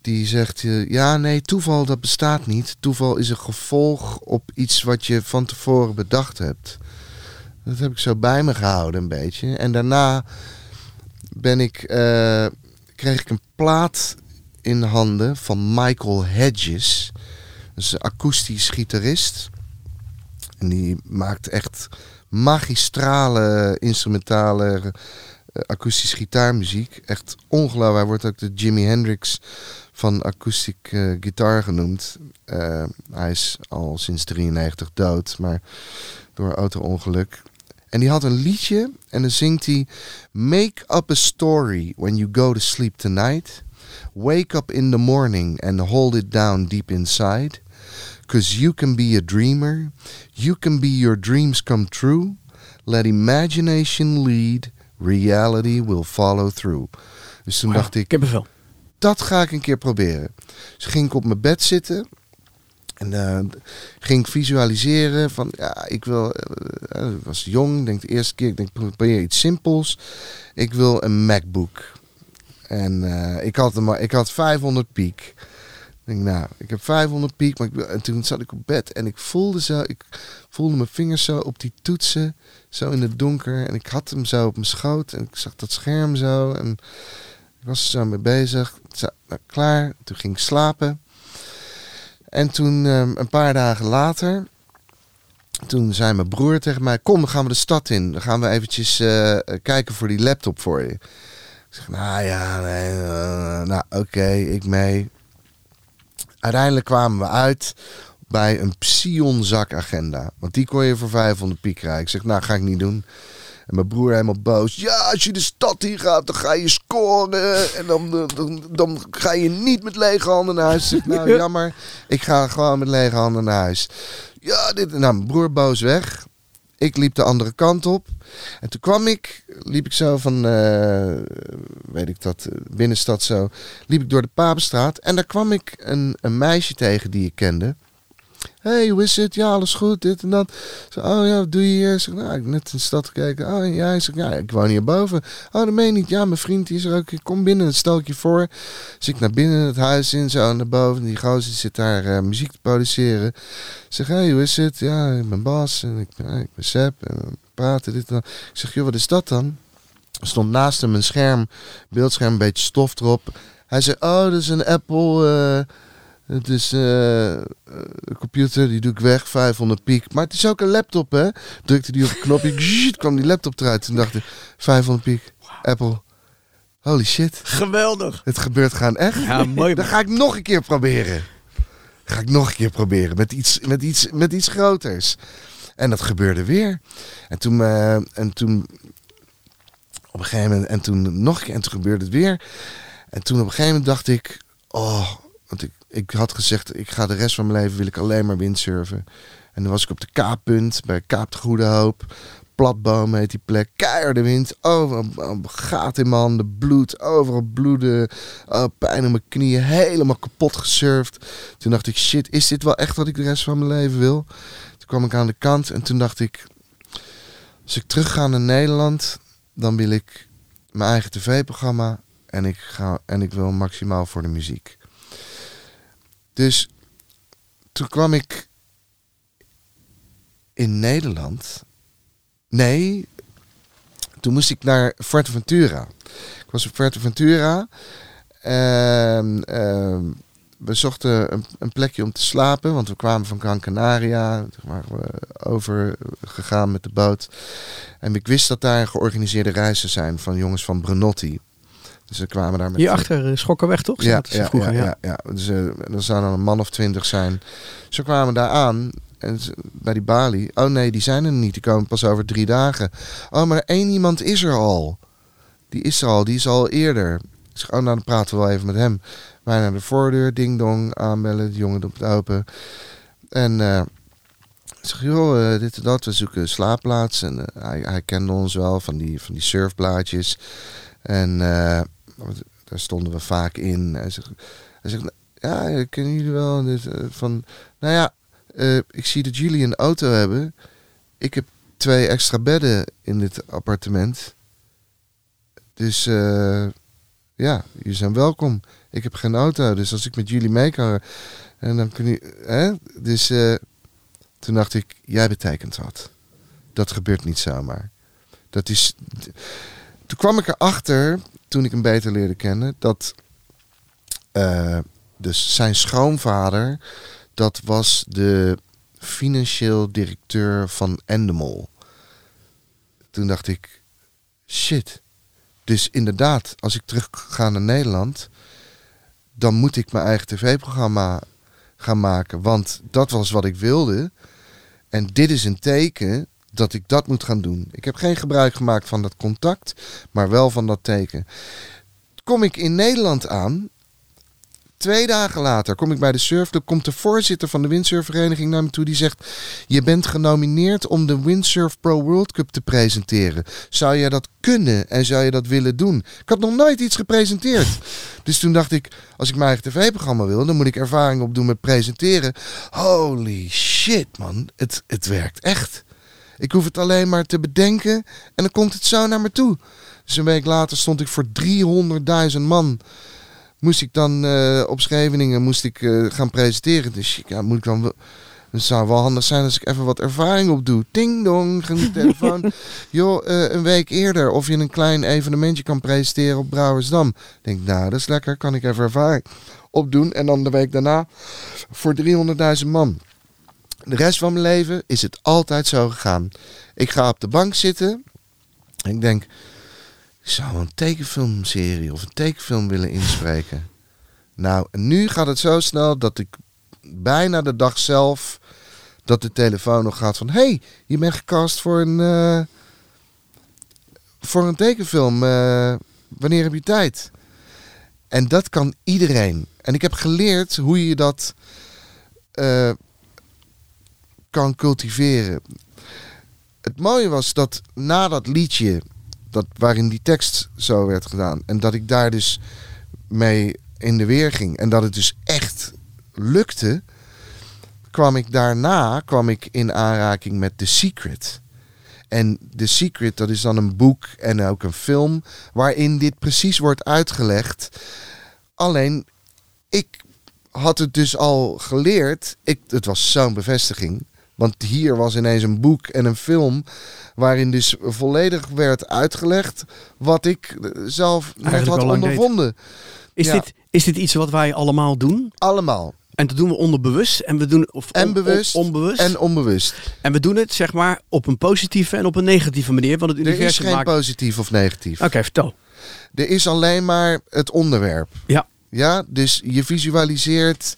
Die zegt, eh, ja nee, toeval dat bestaat niet. Toeval is een gevolg op iets wat je van tevoren bedacht hebt. Dat heb ik zo bij me gehouden een beetje. En daarna ben ik, kreeg ik een plaat in handen van Michael Hedges. Is een akoestisch gitarist. En die maakt echt magistrale instrumentale eh, akoestisch gitaarmuziek. Echt ongelooflijk. Hij wordt ook de Jimi Hendrix van akoestiek eh, gitaar genoemd. Eh, hij is al sinds 93 dood, maar door auto-ongeluk. En die had een liedje en dan zingt hij... Make up a story when you go to sleep tonight. Wake up in the morning and hold it down deep inside. Cause you can be a dreamer. You can be your dreams come true. Let imagination lead. Reality will follow through. Dus toen dacht ik, Ik heb er veel. dat ga ik een keer proberen. Dus ging ik op mijn bed zitten. En eh, ging visualiseren van, ja, ik wil, eh, eh, was jong, denk de eerste keer, ik denk, probeer iets simpels. Ik wil een MacBook. En ik, had maar- ik had 500 piek. Ik denk, nou, ik heb 500 piek, maar ik en toen zat ik op bed en ik voelde zo, ik voelde mijn vingers zo op die toetsen, zo in het donker. En ik had hem zo op mijn schoot en ik zag dat scherm zo en ik was er zo mee bezig. Zo, nou, klaar, toen ging ik slapen. En toen, ehm, een paar dagen later, toen zei mijn broer tegen mij: Kom, dan gaan we de stad in. Dan gaan we eventjes eh, kijken voor die laptop voor je. Ik zeg: Nou ja, nee, eh, nou oké, ik mee. Uiteindelijk kwamen we uit bij een Psion-zak agenda. Want die kon je voor 500 piek krijgen. Ik zeg: Nou, ga ik niet doen. En mijn broer helemaal boos. Ja, als je de stad in gaat, dan ga je scoren. En dan, dan, dan ga je niet met lege handen naar huis. [laughs] Nou, jammer. Ik ga gewoon met lege handen naar huis. Ja, dit... Nou, mijn broer boos weg. Ik liep de andere kant op. En toen kwam ik, liep ik zo van, eh, weet ik dat, binnenstad zo. Liep ik door de Papenstraat. En daar kwam ik een, een meisje tegen die ik kende. Hey, hoe is het? Ja, alles goed, dit en dat. Zo, oh ja, wat doe je hier? Ik zeg, nou, ik heb net in de stad gekeken. Oh ja, ik zeg, ja, ik woon hierboven. Oh, dat meen je niet. Ja, mijn vriend is er ook. Ik kom binnen, dat stel ik je voor. Dus ik naar binnen het huis in, zo naar boven. Die gozer zit daar eh, muziek te produceren. Ik zeg, hey, hoe is het? Ja, ik ben Bas en ik, ik ben Seb. En we praten dit en dat. Ik zeg, joh, wat is dat dan? Er stond naast hem een scherm, beeldscherm, een beetje stof erop. Hij zei, oh, dat is een Apple... eh, het is eh, een computer, die doe ik weg, 500 piek. Maar het is ook een laptop, hè? Drukte die op een knopje, [laughs] zzzzt, kwam die laptop eruit. Toen dacht ik, 500 piek, Apple. Holy shit, Geweldig. het gebeurt gaan echt. Ja, mooi. [laughs] Dan ga ik nog een keer proberen. Ga ik nog een keer proberen met iets, met iets, met iets groters. En dat gebeurde weer. En toen, eh, en toen op een gegeven moment, en toen nog een keer, en toen gebeurde het weer. En toen op een gegeven moment dacht ik, oh, want ik, ik had gezegd, ik ga de rest van mijn leven wil ik alleen maar windsurfen. En dan was ik op de Kaappunt, bij Kaap de Goede Hoop. Platboom heet die plek. Keiharde wind. Overal gaat in mijn handen. Bloed. Overal bloeden. Oh, pijn in mijn knieën. Helemaal kapot gesurfd. Toen dacht ik, shit, is dit wel echt wat ik de rest van mijn leven wil? Toen kwam ik aan de kant en toen dacht ik... Als ik terug ga naar Nederland, dan wil ik mijn eigen tv-programma. En ik, ga, en ik wil maximaal voor de muziek. Dus toen kwam ik in Nederland. Nee, Toen moest ik naar Fuerteventura. Ik was op Fuerteventura. En ehm, we zochten een, een plekje om te slapen, want we kwamen van Gran Canaria. Toen waren we overgegaan met de boot. En ik wist dat daar georganiseerde reizen zijn van jongens van Brenotti. Dus we kwamen daar met... Hierachter uh, Schokkenweg, toch? Ja, ja, vroeger, ja, ja, ja. Dus eh, er zou dan een man of twintig zijn. Ze kwamen daar aan en ze- bij die balie. Oh nee, die zijn er niet. Die komen pas over drie dagen. Oh, maar één iemand is er al. Die is er al. Die is al eerder. Ik zeg, oh, nou dan praten we wel even met hem. Wij naar de voordeur, ding dong, aanbellen. De jongen doet het open. En eh, ik zeg, joh, eh, dit en dat. We zoeken slaapplaats. En eh, hij, hij kende ons wel van die, van die surfblaadjes. En eh, daar stonden we vaak in. Hij zegt, hij zegt ja, kennen jullie wel? Eh, van, nou ja, eh, ik zie dat jullie een auto hebben. Ik heb twee extra bedden in dit appartement. Dus eh, ja, jullie zijn welkom. Ik heb geen auto, dus als ik met jullie mee kan... En dan kun je... Hè? Dus toen dacht ik, jij betekent wat. Dat gebeurt niet zomaar. Dat is... Toen kwam ik erachter, toen ik hem beter leerde kennen, dat eh, dus zijn schoonvader, dat was de financieel directeur van Endemol. Toen dacht ik, shit. Dus inderdaad, als ik terug ga naar Nederland, dan moet ik mijn eigen tv-programma gaan maken. Want dat was wat ik wilde. En dit is een teken dat ik dat moet gaan doen. Ik heb geen gebruik gemaakt van dat contact, maar wel van dat teken. Kom ik in Nederland aan. Twee dagen later kom ik bij de surfclub. Komt de voorzitter van de windsurfvereniging naar me toe. Die zegt: Je bent genomineerd om de Windsurf Pro World Cup te presenteren. Zou jij dat kunnen en zou je dat willen doen? Ik had nog nooit iets gepresenteerd. [laughs] Dus toen dacht ik: Als ik mijn eigen tv-programma wil, dan moet ik ervaring opdoen met presenteren. Holy shit, man. Het, het werkt echt. Ik hoef het alleen maar te bedenken en dan komt het zo naar me toe. Dus een week later stond ik voor 300.000 man. Moest ik dan eh, op Scheveningen moest ik, eh, gaan presenteren. Dus ja, moet ik dan wel. Het zou wel handig zijn als ik even wat ervaring opdoe. Ding dong, ging de telefoon. [laughs] Joh, eh, een week eerder of je een klein evenementje kan presenteren op Brouwersdam. Ik denk, nou, dat is lekker. Kan ik even ervaring opdoen. En dan de week daarna voor 300.000 man. De rest van mijn leven is het altijd zo gegaan. Ik ga op de bank zitten. En ik denk, ik zou een tekenfilmserie of een tekenfilm willen inspreken. Nou, nu gaat het zo snel dat ik bijna de dag zelf dat de telefoon nog gaat van... hey, je bent gecast voor een, eh, voor een tekenfilm. Eh, wanneer heb je tijd? En dat kan iedereen. En ik heb geleerd hoe je dat eh, kan cultiveren. Het mooie was dat na dat liedje, dat, waarin die tekst zo werd gedaan, en dat ik daar dus mee in de weer ging, en dat het dus echt lukte, kwam ik daarna kwam ik in aanraking met The Secret. En The Secret, dat is dan een boek en ook een film waarin dit precies wordt uitgelegd. Alleen, ik had het dus al geleerd. Ik, het was zo'n bevestiging. Want hier was ineens een boek en een film waarin dus volledig werd uitgelegd wat ik eh, zelf net Eigenlijk had lang deed. ondervonden. Is, Ja. dit, is dit iets wat wij allemaal doen? Allemaal. En dat doen we onderbewust en we doen of En bewust on- onbewust. En onbewust. En we doen het zeg maar op een positieve en op een negatieve manier, want het Er is universum geen maakt. positief of negatief. Oké, vertel. Er is alleen maar het onderwerp. Ja. Ja, dus je visualiseert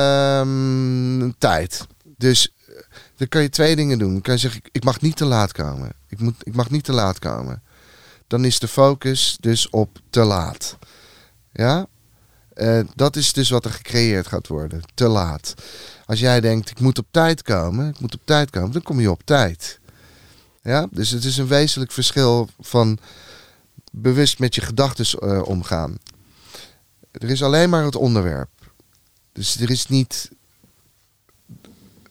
ehm, tijd. Dus eh, dan kan je twee dingen doen. Dan kan je zeggen, ik- mag niet te laat komen. Ik, moet, ik mag niet te laat komen. Dan is de focus dus op te laat. Ja? Eh, dat is dus wat er gecreëerd gaat worden. Te laat. Als jij denkt, ik moet op tijd komen, ik moet op tijd komen, dan kom je op tijd. Ja? Dus het is een wezenlijk verschil van bewust met je gedachten eh, omgaan. Er is alleen maar het onderwerp. Dus er is niet.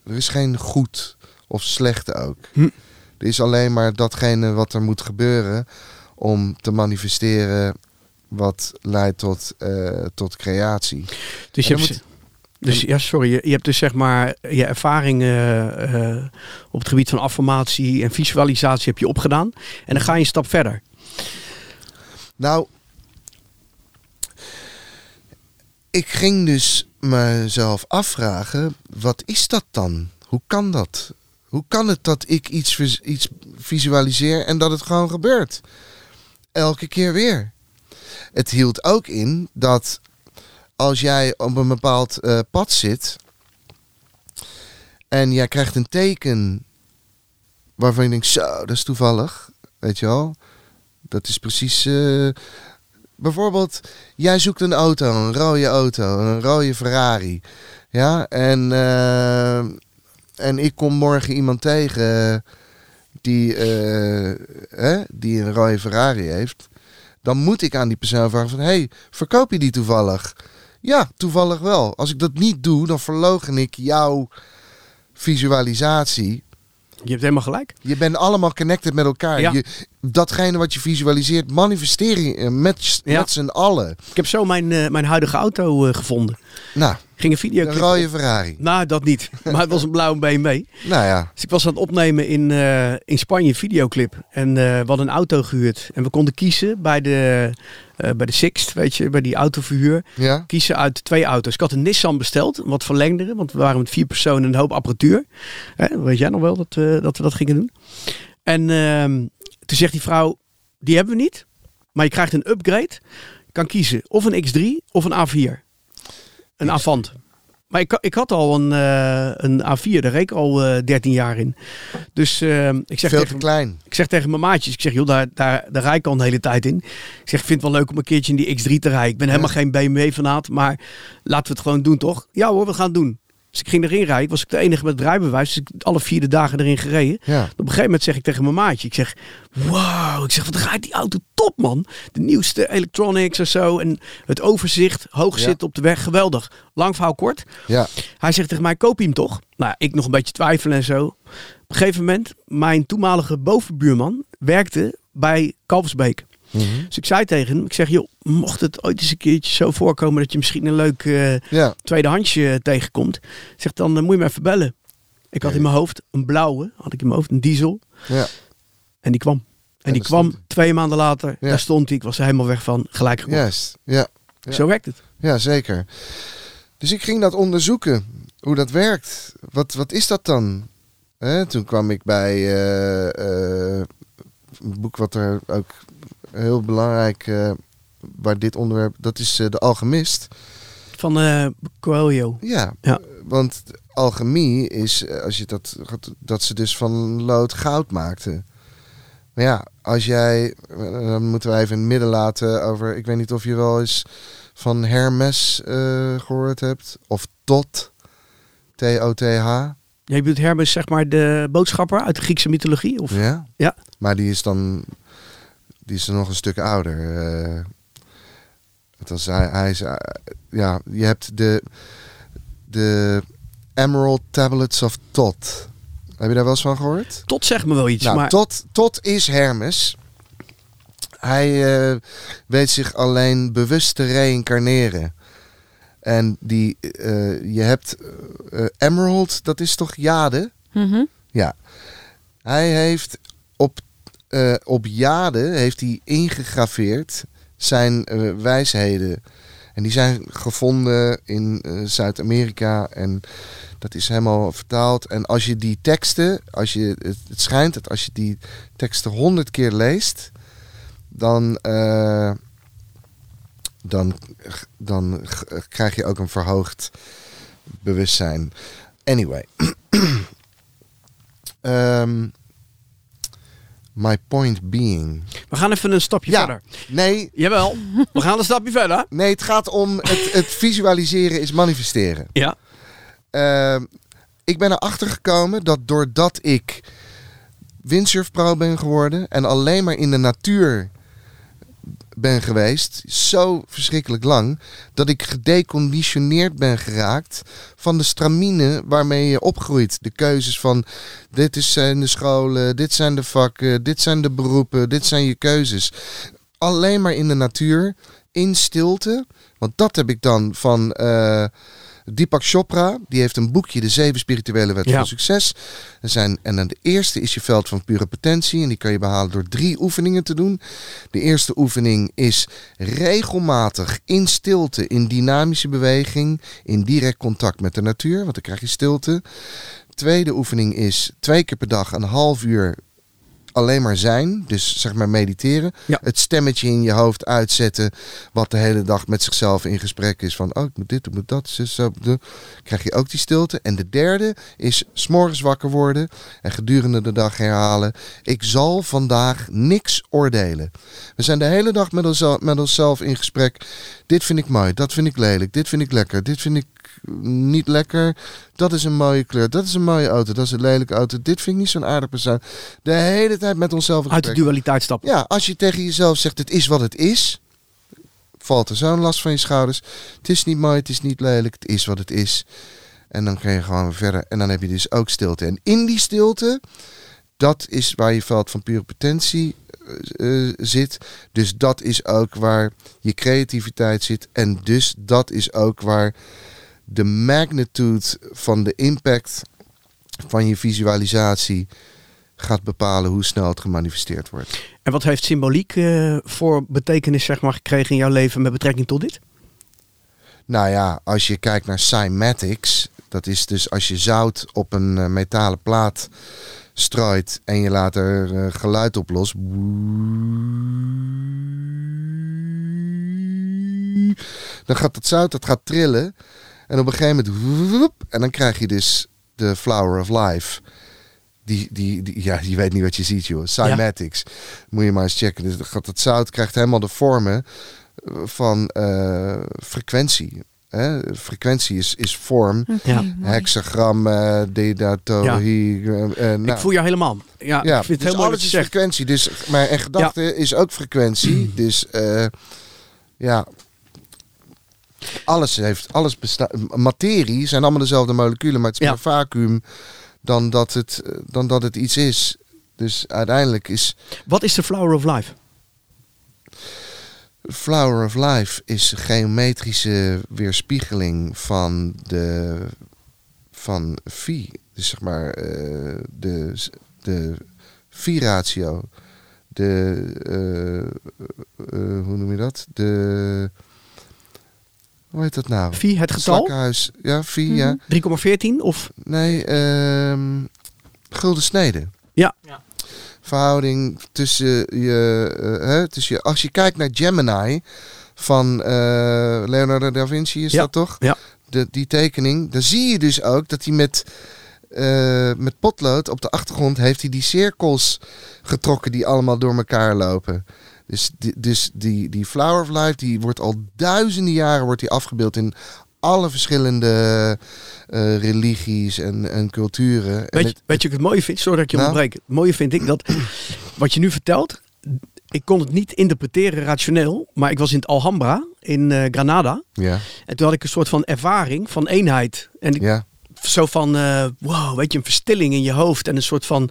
Er is geen goed of slecht ook. Hm. Er is alleen maar datgene wat er moet gebeuren om te manifesteren wat leidt tot, eh, tot creatie. Dus je hebt, Dus ja, sorry, je, je hebt dus zeg maar je ervaring eh, eh, op het gebied van affirmatie en visualisatie heb je opgedaan. En dan ga je een stap verder. Nou, ik ging dus mezelf afvragen, wat is dat dan? Hoe kan dat? Hoe kan het dat ik iets, iets visualiseer en dat het gewoon gebeurt? Elke keer weer. Het hield ook in dat als jij op een bepaald eh, pad zit en jij krijgt een teken waarvan je denkt, zo, dat is toevallig, weet je wel. Dat is precies. eh, bijvoorbeeld, jij zoekt een auto, een rode auto, een rode Ferrari. Ja, en, eh, en ik kom morgen iemand tegen die, eh, die een rode Ferrari heeft. Dan moet ik aan die persoon vragen van, hey, verkoop je die toevallig? Ja, toevallig wel. Als ik dat niet doe, dan verlogen ik jouw visualisatie. Je hebt helemaal gelijk. Je bent allemaal connected met elkaar. Ja. Je, datgene wat je visualiseert, manifesteer je eh, met, Ja. z'n allen. Ik heb zo mijn, eh, mijn huidige auto eh, gevonden. Nou, ging een een video. rode Ferrari. Nou, dat niet. [laughs] Maar het was een blauwe BMW. Nou ja, Dus ik was aan het opnemen in, eh, in Spanje, een videoclip. En eh, we hadden een auto gehuurd. En we konden kiezen bij de, eh, bij de Sixt, weet je, bij die autoverhuur. ja. Kiezen uit twee auto's. Ik had een Nissan besteld, een wat verlengdere. Want we waren met vier personen en een hoop apparatuur. Hè, weet jij nog wel dat, dat we dat gingen doen? En ehm, toen zegt die vrouw, die hebben we niet. Maar je krijgt een upgrade. Kan kiezen of een X3 of een A4. Een Avant. Maar ik, ik had al een, eh, een A4, daar reed ik al eh 13 jaar in. Dus eh, ik, zeg Veel te tegen, klein. ik zeg tegen mijn maatjes, ik zeg joh, daar, daar, daar rijd ik al een hele tijd in. Ik zeg, ik vind het wel leuk om een keertje in die X3 te rijden. Ik ben helemaal geen BMW fanaat, maar laten we het gewoon doen toch? Ja hoor, we gaan het doen. Dus ik ging erin rijden, was ik de enige met rijbewijs. Dus ik alle vier de dagen erin gereden. Ja. Op een gegeven moment zeg ik tegen mijn maatje, ik zeg, wauw, ik zeg, wat rijdt die auto top man. De nieuwste electronics en zo en het overzicht, hoog Ja. zitten op de weg, geweldig. Lang verhaal kort. Ja. Hij zegt tegen mij, koop je hem toch? Nou, ik nog een beetje twijfelen en zo. Op een gegeven moment, mijn toenmalige bovenbuurman werkte bij Mhm. Dus ik zei tegen hem, ik zeg, joh, mocht het ooit eens een keertje zo voorkomen dat je misschien een leuk eh, Ja. tweedehandsje tegenkomt. Zeg, dan eh, moet je me even bellen. Ik had in mijn hoofd een blauwe, had ik in mijn hoofd een diesel. Ja. En die kwam. En, En die kwam twee maanden later, Ja. daar stond hij. Ik was er helemaal weg van, gelijk gekocht. Juist. Ja. ja. Zo werkt het. Ja, zeker. Dus ik ging dat onderzoeken, hoe dat werkt. Wat, wat is dat dan? Toen kwam ik bij eh, eh, een boek wat er ook heel belangrijk, eh waar dit onderwerp, dat is eh, De Alchemist. Van eh Coelho. Ja, Ja. want alchemie is, als je dat, dat ze dus van lood goud maakten. Maar ja, als jij, dan moeten we even in het midden laten over, ik weet niet of je wel eens van Hermes eh, gehoord hebt, of Tot, T-O-T-H. Ja, je bedoelt Hermes, zeg maar de boodschapper uit de Griekse mythologie? Of? Ja? Ja. Maar die is dan, die is nog een stuk ouder. eh. het was, hij, hij is, eh, ja, je hebt de, de Emerald Tablets of Tot. Heb je daar wel eens van gehoord? Tot zeg me wel iets, nou, maar Tot, Tot is Hermes. Hij eh, weet zich alleen bewust te reïncarneren. En die, eh, je hebt Emerald, dat is toch jade? Mhm. Ja. Hij heeft op, eh, op jade heeft hij ingegraveerd zijn eh, wijsheden. En die zijn gevonden in eh, Zuid-Amerika en dat is helemaal vertaald. En als je die teksten, als je, het, schijnt dat als je die teksten honderd keer leest, dan, dan, dan krijg je ook een verhoogd bewustzijn. Anyway. [clears throat] Ehm, my point being. we gaan even een stapje Ja. verder. Nee, Jawel, we gaan een stapje verder. [laughs] nee, het gaat om het, het visualiseren is manifesteren. Ja. Ehm, ik ben erachter gekomen dat doordat ik windsurf pro ben geworden en alleen maar in de natuur ben geweest, zo verschrikkelijk lang, dat ik gedeconditioneerd ben geraakt van de stramine waarmee je opgroeit. De keuzes van dit zijn de scholen, dit zijn de vakken, dit zijn de beroepen, dit zijn je keuzes. Alleen maar in de natuur, in stilte. Want dat heb ik dan van eh, Deepak Chopra, die heeft een boekje, De Zeven Spirituele Wetten Ja. van Succes. Er zijn, en dan de eerste is je veld van pure potentie. En die kan je behalen door drie oefeningen te doen. De eerste oefening is regelmatig in stilte, in dynamische beweging, in direct contact met de natuur. Want dan krijg je stilte. Tweede oefening is twee keer per dag een half uur alleen maar zijn. Dus zeg maar mediteren. Ja. Het stemmetje in je hoofd uitzetten. Wat de hele dag met zichzelf in gesprek is. Van oh, ik moet dit, ik moet dat. Zo, zo, de. Krijg je ook die stilte. En de derde is s'morgens wakker worden. En gedurende de dag herhalen. Ik zal vandaag niks oordelen. We zijn de hele dag met onszelf, met onszelf in gesprek. Dit vind ik mooi. Dat vind ik lelijk. Dit vind ik lekker. Dit vind ik niet lekker. Dat is een mooie kleur. Dat is een mooie auto. Dat is een lelijke auto. Dit vind ik niet zo'n aardig persoon. De hele tijd met onszelf Uit de dualiteit stappen. Ja, als je tegen jezelf zegt: het is wat het is, valt er zo'n last van je schouders. Het is niet mooi, het is niet lelijk, het is wat het is. En dan kun je gewoon weer verder. En dan heb je dus ook stilte. En in die stilte, dat is waar je veld van pure potentie eh, eh, zit. Dus dat is ook waar je creativiteit zit. En dus dat is ook waar de magnitude van de impact van je visualisatie gaat bepalen hoe snel het gemanifesteerd wordt. En wat heeft symboliek eh, voor betekenis zeg maar, gekregen in jouw leven met betrekking tot dit? Nou ja, als je kijkt naar cymatics, dat is dus als je zout op een eh, metalen plaat strooit en je laat er eh, geluid op los. Dan gaat het zout, dat gaat trillen. En op een gegeven moment, en dan krijg je dus de flower of life. Die, die, die, ja, je weet niet wat je ziet, joh. Cymatics. Moet je maar eens checken. Dus dat gaat- dat zout krijgt helemaal de vormen eh, van eh, frequentie. Hè? Frequentie is, is vorm. Ja. Hexagram, eh dedatohi. eh, eh, nou, ik voel jou helemaal. Ja, ja, ik vind het dus alles je is frequentie. Dus, maar en gedachte is ook frequentie. Dus eh, ja, alles heeft, alles bestaat. Materie zijn allemaal dezelfde moleculen, maar het is Ja. meer vacuüm dan dat het, eh, dan dat het iets is. Dus uiteindelijk is Wat is de flower of life? Flower of Life is geometrische weerspiegeling van de van phi. Dus zeg maar eh, de, de phi-ratio. De, eh, eh, hoe noem je dat? De, hoe heet dat nou? Phi, het getal? Slakkenhuis. Ja, phi, ja. 3,14 of? Nee, ehm gulden snede. Ja. Ja. Verhouding tussen je, eh, hè, tussen je... Als je kijkt naar Gemini van eh, Leonardo da Vinci, is Ja, dat toch? ja. De, die tekening. Dan zie je dus ook dat hij met, eh, met potlood op de achtergrond... heeft hij die cirkels getrokken die allemaal door elkaar lopen. Dus, die, dus die, die Flower of Life, die wordt al duizenden jaren wordt die afgebeeld in alle verschillende eh, religies en, en culturen. En Weet, je, het- weet je wat ik het mooie vind? Sorry dat ik je Nou? onderbreek. Het mooie vind ik dat wat je nu vertelt, ik kon het niet interpreteren rationeel, maar ik was in het Alhambra in eh, Granada. ja, En toen had ik een soort van ervaring van eenheid. En ik, ja, zo van, eh, wow, weet je, een verstilling in je hoofd en een soort van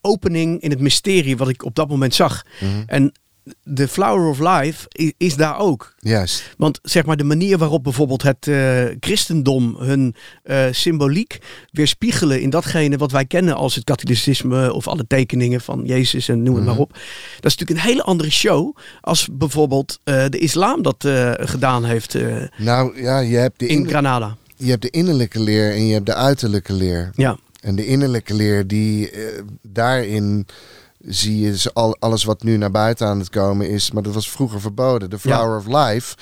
opening in het mysterie wat ik op dat moment zag. mhm. En de Flower of Life is, is daar ook. juist. Want zeg maar de manier waarop bijvoorbeeld het eh, christendom hun eh, symboliek weerspiegelen in datgene wat wij kennen als het katholicisme of alle tekeningen van Jezus en noem het Mhm. maar op. Dat is natuurlijk een hele andere show als bijvoorbeeld eh, de islam dat gedaan heeft Nou ja, je hebt, de in Granada. je hebt de innerlijke leer en je hebt de uiterlijke leer. Ja, En de innerlijke leer, die eh, daarin zie je dus al, alles wat nu naar buiten aan het komen is. Maar dat was vroeger verboden. De Flower of Life.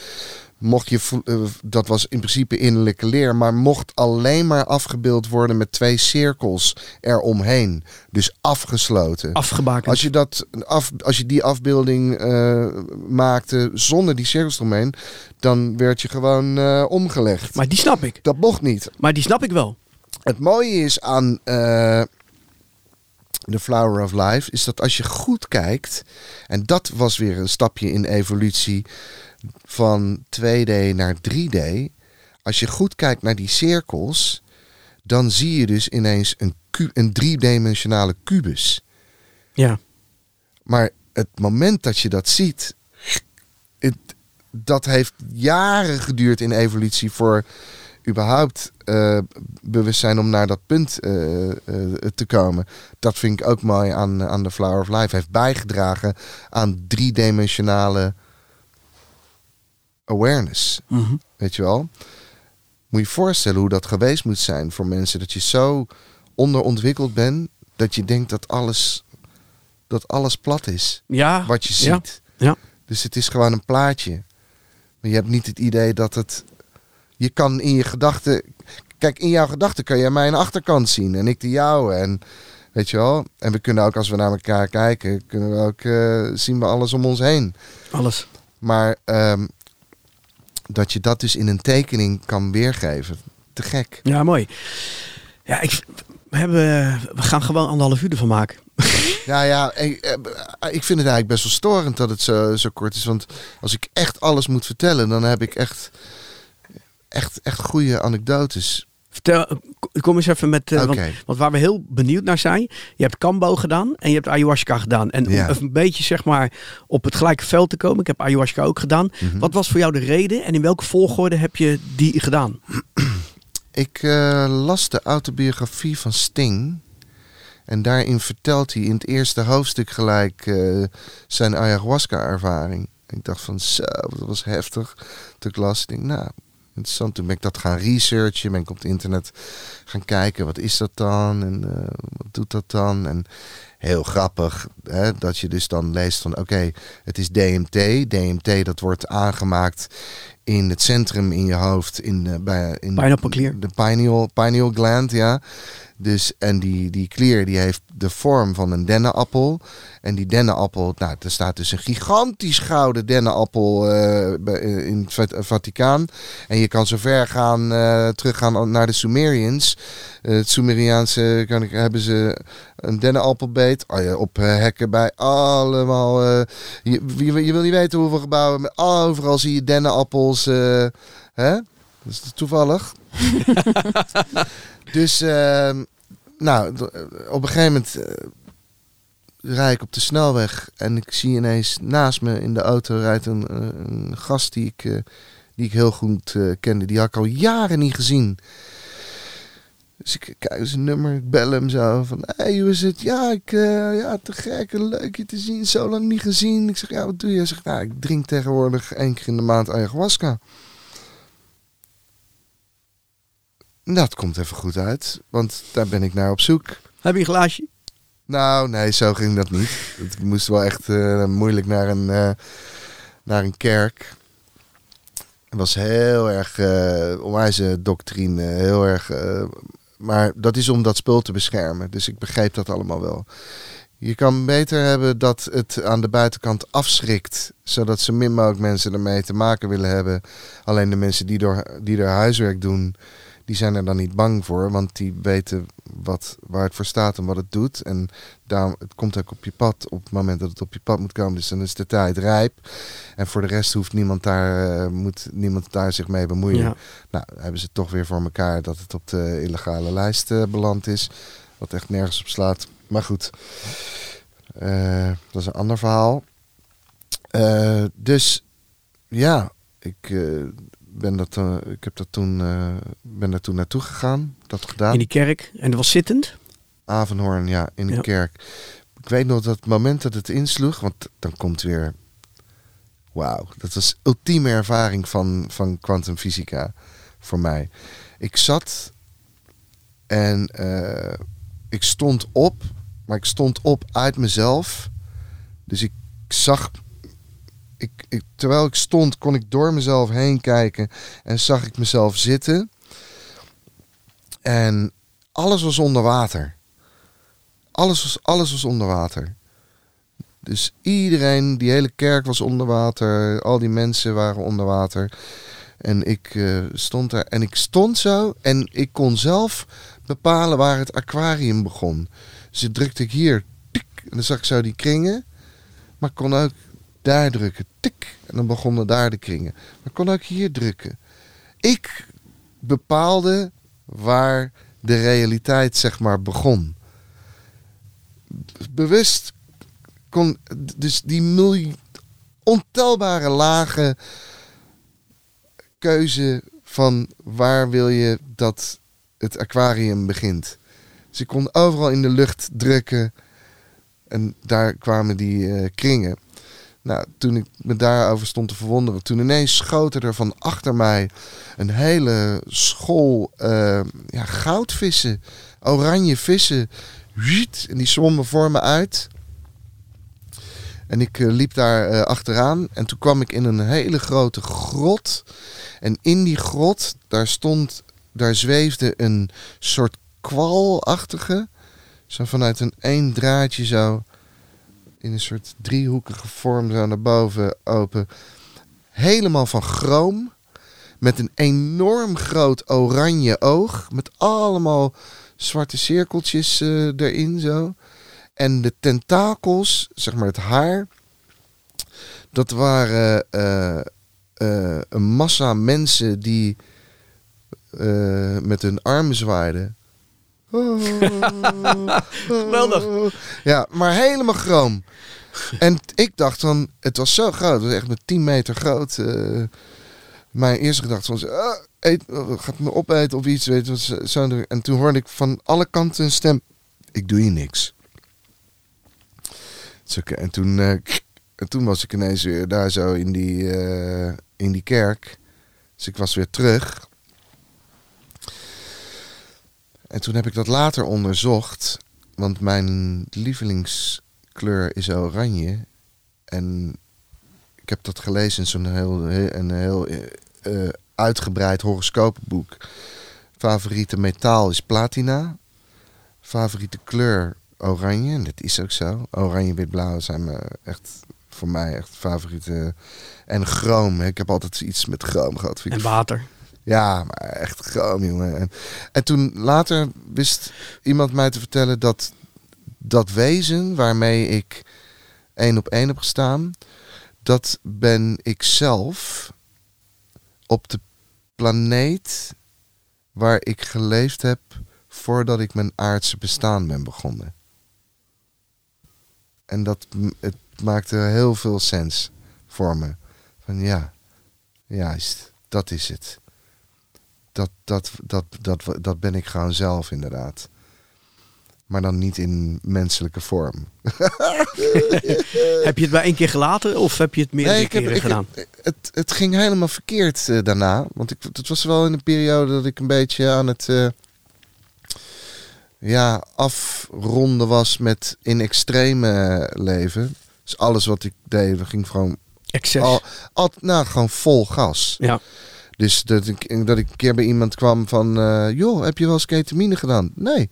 Mocht je, eh, dat was in principe innerlijke leer, maar mocht alleen maar afgebeeld worden met twee cirkels eromheen. Dus afgesloten. afgebakend. Als je, dat af, als je die afbeelding eh, maakte zonder die cirkels eromheen, dan werd je gewoon omgelegd. Maar die snap ik. dat mocht niet. Maar die snap ik wel. Het mooie is aan eh The Flower of Life, is dat als je goed kijkt, en dat was weer een stapje in evolutie van 2D naar 3D. Als je goed kijkt naar die cirkels, dan zie je dus ineens een, een driedimensionale kubus. Ja. Maar het moment dat je dat ziet, het, dat heeft jaren geduurd in evolutie voor überhaupt eh, bewust zijn om naar dat punt eh, eh, te komen. Dat vind ik ook mooi aan, aan The Flower of Life. Heeft bijgedragen aan driedimensionale awareness. Mhm. Weet je wel? Moet je je voorstellen hoe dat geweest moet zijn voor mensen. Dat je zo onderontwikkeld bent dat je denkt dat alles, dat alles plat is. Ja. Wat je Ja. ziet. Ja. Dus het is gewoon een plaatje. Maar je hebt niet het idee dat het. Je kan in je gedachten. Kijk, in jouw gedachten kan jij mijn achterkant zien en ik de jouwe. En weet je wel. En we kunnen ook als we naar elkaar kijken, kunnen we ook eh, zien we alles om ons heen. Alles. Maar ehm, dat je dat dus in een tekening kan weergeven. Te gek. Ja, mooi. Ja, ik, we, hebben, we gaan gewoon anderhalf uur ervan maken. Ja, ja, ik, eh, ik vind het eigenlijk best wel storend dat het zo, zo kort is. Want als ik echt alles moet vertellen, dan heb ik echt, echt, echt goede anekdotes. Vertel, kom eens even met. Oké. want, want waar we heel benieuwd naar zijn. Je hebt Kambo gedaan en je hebt ayahuasca gedaan. En om Ja. een beetje zeg maar op het gelijke veld te komen. Ik heb ayahuasca ook gedaan. Mhm. Wat was voor jou de reden en in welke volgorde heb je die gedaan? [clears throat] Ik eh, las de autobiografie van Sting. En daarin vertelt hij in het eerste hoofdstuk gelijk eh, zijn ayahuasca-ervaring. Ik dacht van zo, dat was heftig. Toen ik las, ik denk nou, interessant. Toen ben ik dat gaan researchen. Ben ik op het internet gaan kijken, wat is dat dan? En eh, wat doet dat dan? En heel grappig hè, dat je dus dan leest van oké, het is DMT. DMT dat wordt aangemaakt in het centrum in je hoofd. In, de bij, in Pineapple de pineal, pineal gland, ja. Dus, en die, die klier die heeft de vorm van een dennenappel. En die dennenappel, nou, er staat dus een gigantisch gouden dennenappel eh, eh, in het Va- Vaticaan. En je kan zo ver gaan, eh, teruggaan naar de Sumerians. Eh, het Sumeriaanse kan ik, hebben ze een dennenappelbeet. Oh op eh, hekken bij allemaal. eh, je, je, wil niet weten hoeveel gebouwen. Overal zie je dennenappels. eh, hè? Dat is toevallig. [laughs] dus, ehm, nou, d- op een gegeven moment eh, rijd ik op de snelweg en ik zie ineens naast me in de auto rijdt een, eh, een gast die ik, eh, die ik heel goed eh, kende. Die had ik al jaren niet gezien. Dus ik kijk zijn nummer, ik bel hem zo van, hey, hoe is het? Ja, ik, eh, ja, te gek, leuk je te zien, zo lang niet gezien. Ik zeg, ja, wat doe je? Hij zegt, nou, ik drink tegenwoordig één keer in de maand ayahuasca. Dat komt even goed uit, want daar ben ik naar op zoek. Heb je een glaasje? Nou, nee, zo ging dat niet. Ik moest wel echt eh, moeilijk naar een, eh, naar een kerk. Het was heel erg uh, onwijze doctrine, heel erg. eh, maar dat is om dat spul te beschermen. Dus ik begreep dat allemaal wel. Je kan beter hebben dat het aan de buitenkant afschrikt, zodat zo min mogelijk mensen ermee te maken willen hebben. Alleen de mensen die, door, die er huiswerk doen, die zijn er dan niet bang voor, want die weten wat, waar het voor staat en wat het doet. En daarom, het komt ook op je pad op het moment dat het op je pad moet komen. Dus dan is de tijd rijp. En voor de rest hoeft niemand daar, uh, moet niemand daar zich mee bemoeien. Ja. Nou, hebben ze toch weer voor elkaar dat het op de illegale lijst uh, beland is. Wat echt nergens op slaat. Maar goed, uh, dat is een ander verhaal. Dus ja, ik ben dat, uh, ik heb dat toen, uh, ben daar toen naartoe gegaan, dat gedaan. In die kerk en dat was zittend? Avenhoorn, ja, in de Ja. kerk. Ik weet nog dat het moment dat het insloeg, want dan komt weer, wauw, dat was ultieme ervaring van van kwantumfysica voor mij. Ik zat en uh, ik stond op, maar ik stond op uit mezelf. Dus ik zag ik, terwijl ik stond, kon ik door mezelf heen kijken en zag ik mezelf zitten. En alles was onder water. Alles was, alles was onder water. Dus iedereen, die hele kerk was onder water. Al die mensen waren onder water. En ik uh, stond daar. En ik stond zo. En ik kon zelf bepalen waar het aquarium begon. Dus drukte ik hier. En dan zag ik zo die kringen. Maar ik kon ook daar drukken. Tik. En dan begonnen daar de kringen. Maar kon ook hier drukken. Ik bepaalde waar de realiteit zeg maar begon. Bewust kon dus die ontelbare lage keuze van waar wil je dat het aquarium begint. Dus ik kon overal in de lucht drukken en daar kwamen die eh, kringen. Nou, toen ik me daarover stond te verwonderen, toen ineens schoten er van achter mij een hele school eh, ja, goudvissen, oranje vissen. En die zwommen voor me uit. En ik eh, liep daar eh, achteraan en toen kwam ik in een hele grote grot. En in die grot, daar stond, daar zweefde een soort kwalachtige. Zo vanuit een één draadje zo in een soort driehoekige vorm zo naar boven open. Helemaal van chroom. Met een enorm groot oranje oog. Met allemaal zwarte cirkeltjes eh, erin zo. En de tentakels, zeg maar het haar. Dat waren eh, eh, een massa mensen die met hun armen zwaaiden. Geweldig. Ja, maar helemaal chroom. En ik dacht dan, het was zo groot, het was echt met 10 meter groot. eh. mijn eerste gedachte was, ah, eet, oh, gaat me opeten of iets, weet zo. En toen hoorde ik van alle kanten een stem, ik doe hier niks. En, toen, eh, en toen was ik ineens weer daar zo in die, eh, in die kerk. Dus ik was weer terug. En toen heb ik dat later onderzocht. Want mijn lievelingskleur is oranje. En ik heb dat gelezen in zo'n heel, een heel eh, uitgebreid horoscoopboek. Favoriete metaal is platina. Favoriete kleur oranje. En dat is ook zo. Oranje, wit, blauw zijn me echt voor mij echt favoriete. En chroom. Ik heb altijd iets met chroom gehad. En water. Ja, maar echt chroom, jongen. En, en toen later wist iemand mij te vertellen dat dat wezen waarmee ik één op één heb gestaan, dat ben ik zelf op de planeet waar ik geleefd heb voordat ik mijn aardse bestaan ben begonnen. En dat het maakte heel veel sens voor me. Van ja, juist, dat is het dat, dat, dat, dat, dat ben ik gewoon zelf inderdaad. Maar dan niet in menselijke vorm. [laughs] Heb je het bij één keer gelaten of heb je het meerdere keren ik gedaan? het, het ging helemaal verkeerd eh, daarna. Want ik, het was wel in een periode dat ik een beetje aan het eh, ja, afronden was met in extreme leven. Dus alles wat ik deed, ging gewoon, Excess. al, al, nou, gewoon vol gas. Ja. Dus dat ik, dat ik een keer bij iemand kwam van... eh, joh, heb je wel eens ketamine gedaan? Nee,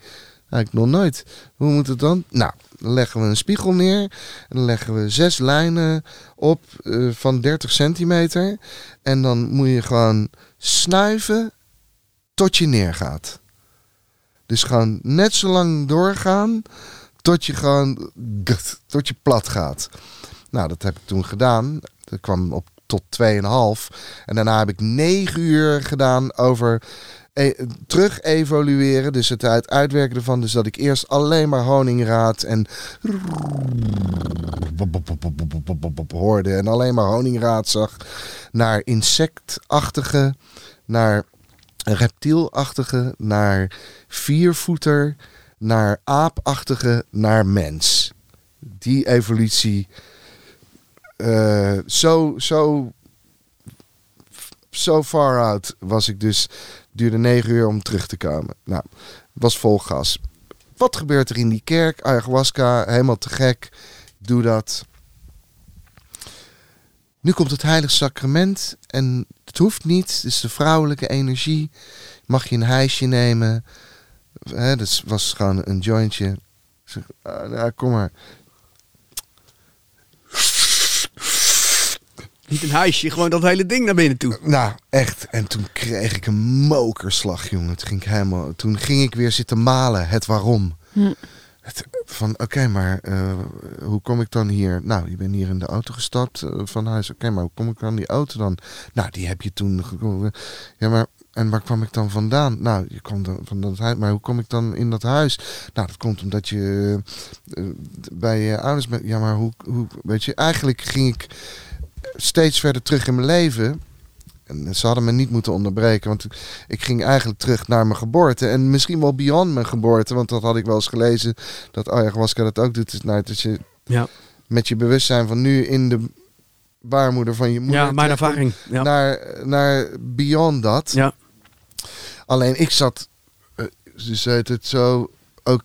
eigenlijk nog nooit. Hoe moet het dan? Nou, dan leggen we een spiegel neer. En dan leggen we zes lijnen op eh, van 30 centimeter. En dan moet je gewoon snuiven tot je neergaat. Dus gewoon net zo lang doorgaan tot je gewoon tot je plat gaat. Nou, dat heb ik toen gedaan. Dat kwam op tot 2,5. En daarna heb ik 9 uur gedaan over e terug evolueren. Dus het uit uitwerken ervan. Dus dat ik eerst alleen maar honingraad en hoorde. En alleen maar honingraad zag. Naar insectachtige. Naar reptielachtige. Naar viervoeter. Naar aapachtige. Naar mens. Die evolutie eh, zo, zo, zo far out was ik dus. Duurde negen uur om terug te komen. Nou, was vol gas. Wat gebeurt er in die kerk? Ayahuasca, helemaal te gek. Doe dat. Nu komt het heilig sacrament. En het hoeft niet. Is de vrouwelijke energie. Mag je een hijsje nemen. Dat was gewoon een jointje. Zeg, ah, nou, kom maar. Niet een huisje, gewoon dat hele ding naar binnen toe. Nou, echt. En toen kreeg ik een mokerslag, jongen. Toen ging ik, helemaal, toen ging ik weer zitten malen. Het waarom. Hm. Het, van, oké, maar eh, hoe kom ik dan hier? Nou, je bent hier in de auto gestapt eh, van huis. Oké, maar hoe kom ik aan die auto dan? Nou, die heb je toen... Ja, maar... En waar kwam ik dan vandaan? Nou, je kwam dan van dat huis. Maar hoe kom ik dan in dat huis? Nou, dat komt omdat je eh, bij je ouders bent. Ja, maar hoe, hoe... Weet je, eigenlijk ging ik steeds verder terug in mijn leven. En ze hadden me niet moeten onderbreken, want ik ging eigenlijk terug naar mijn geboorte. En misschien wel beyond mijn geboorte, want dat had ik wel eens gelezen. Dat ayahuasca dat ook doet. Nou, dat je Ja, met je bewustzijn van nu in de baarmoeder van je moeder. ja mijn ervaring. Ja. Naar, naar beyond dat. ja. Alleen ik zat, eh, ze zei het zo, ook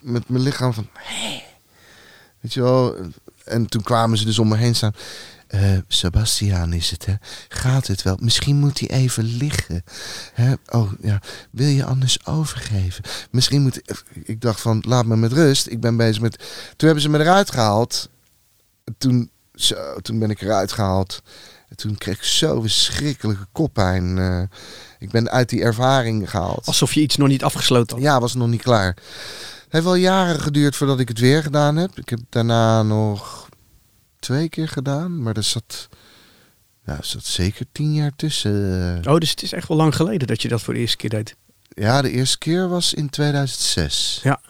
met mijn lichaam van, "Hé." weet je wel. En toen kwamen ze dus om me heen staan. Eh, Sebastiaan is het, hè? Gaat het wel? Misschien moet hij even liggen. Hè? Oh ja, wil je anders overgeven? Misschien moet. Ik dacht van, laat me met rust. Ik ben bezig met. Toen hebben ze me eruit gehaald. Toen, zo, toen ben ik eruit gehaald. En toen kreeg ik zo verschrikkelijke koppijn. eh. ik ben uit die ervaring gehaald. Alsof je iets nog niet afgesloten had. Ja, was nog niet klaar. Het heeft wel jaren geduurd voordat ik het weer gedaan heb. Ik heb daarna nog twee keer gedaan, maar er zat, er zat zeker tien jaar tussen. Oh, dus het is echt wel lang geleden dat je dat voor de eerste keer deed. Ja, de eerste keer was in 2006. Ja.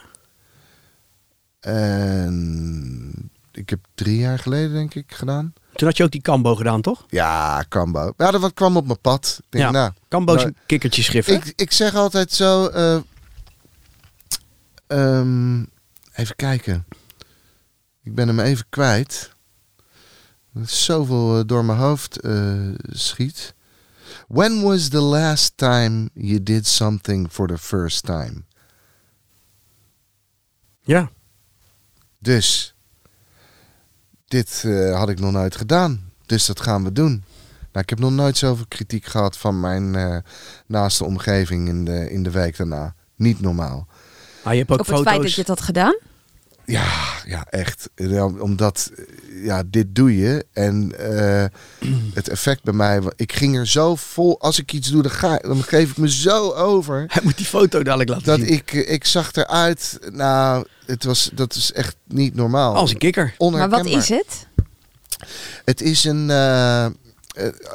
En ik heb drie jaar geleden, denk ik, gedaan. Toen had je ook die Cambo gedaan, toch? Ja, Kambo. Ja, dat kwam op mijn pad. Ik denk, Ja. nou, Cambo is Nou, een kikkertjesschrift, hè? Ik, ik zeg altijd zo. eh, ehm, even kijken. Ik ben hem even kwijt. Zoveel eh, door mijn hoofd eh, schiet. When was the last time you did something for the first time? Ja. Dus, dit eh, had ik nog nooit gedaan. Dus dat gaan we doen. Nou, ik heb nog nooit zoveel kritiek gehad van mijn eh, naaste omgeving in de, in de week daarna. Niet normaal. Maar je hebt ook Op het foto's. feit dat je het had gedaan? Ja, ja, echt. Omdat, eh, ja, dit doe je. En eh, het effect bij mij, ik ging er zo vol. Als ik iets doe, dan, ga, dan geef ik me zo over. Hij moet die foto dadelijk laten Dat zien. ik, eh, ik zag eruit. Nou, het was, dat is echt niet normaal. Als een kikker. Maar wat is het? Het is een.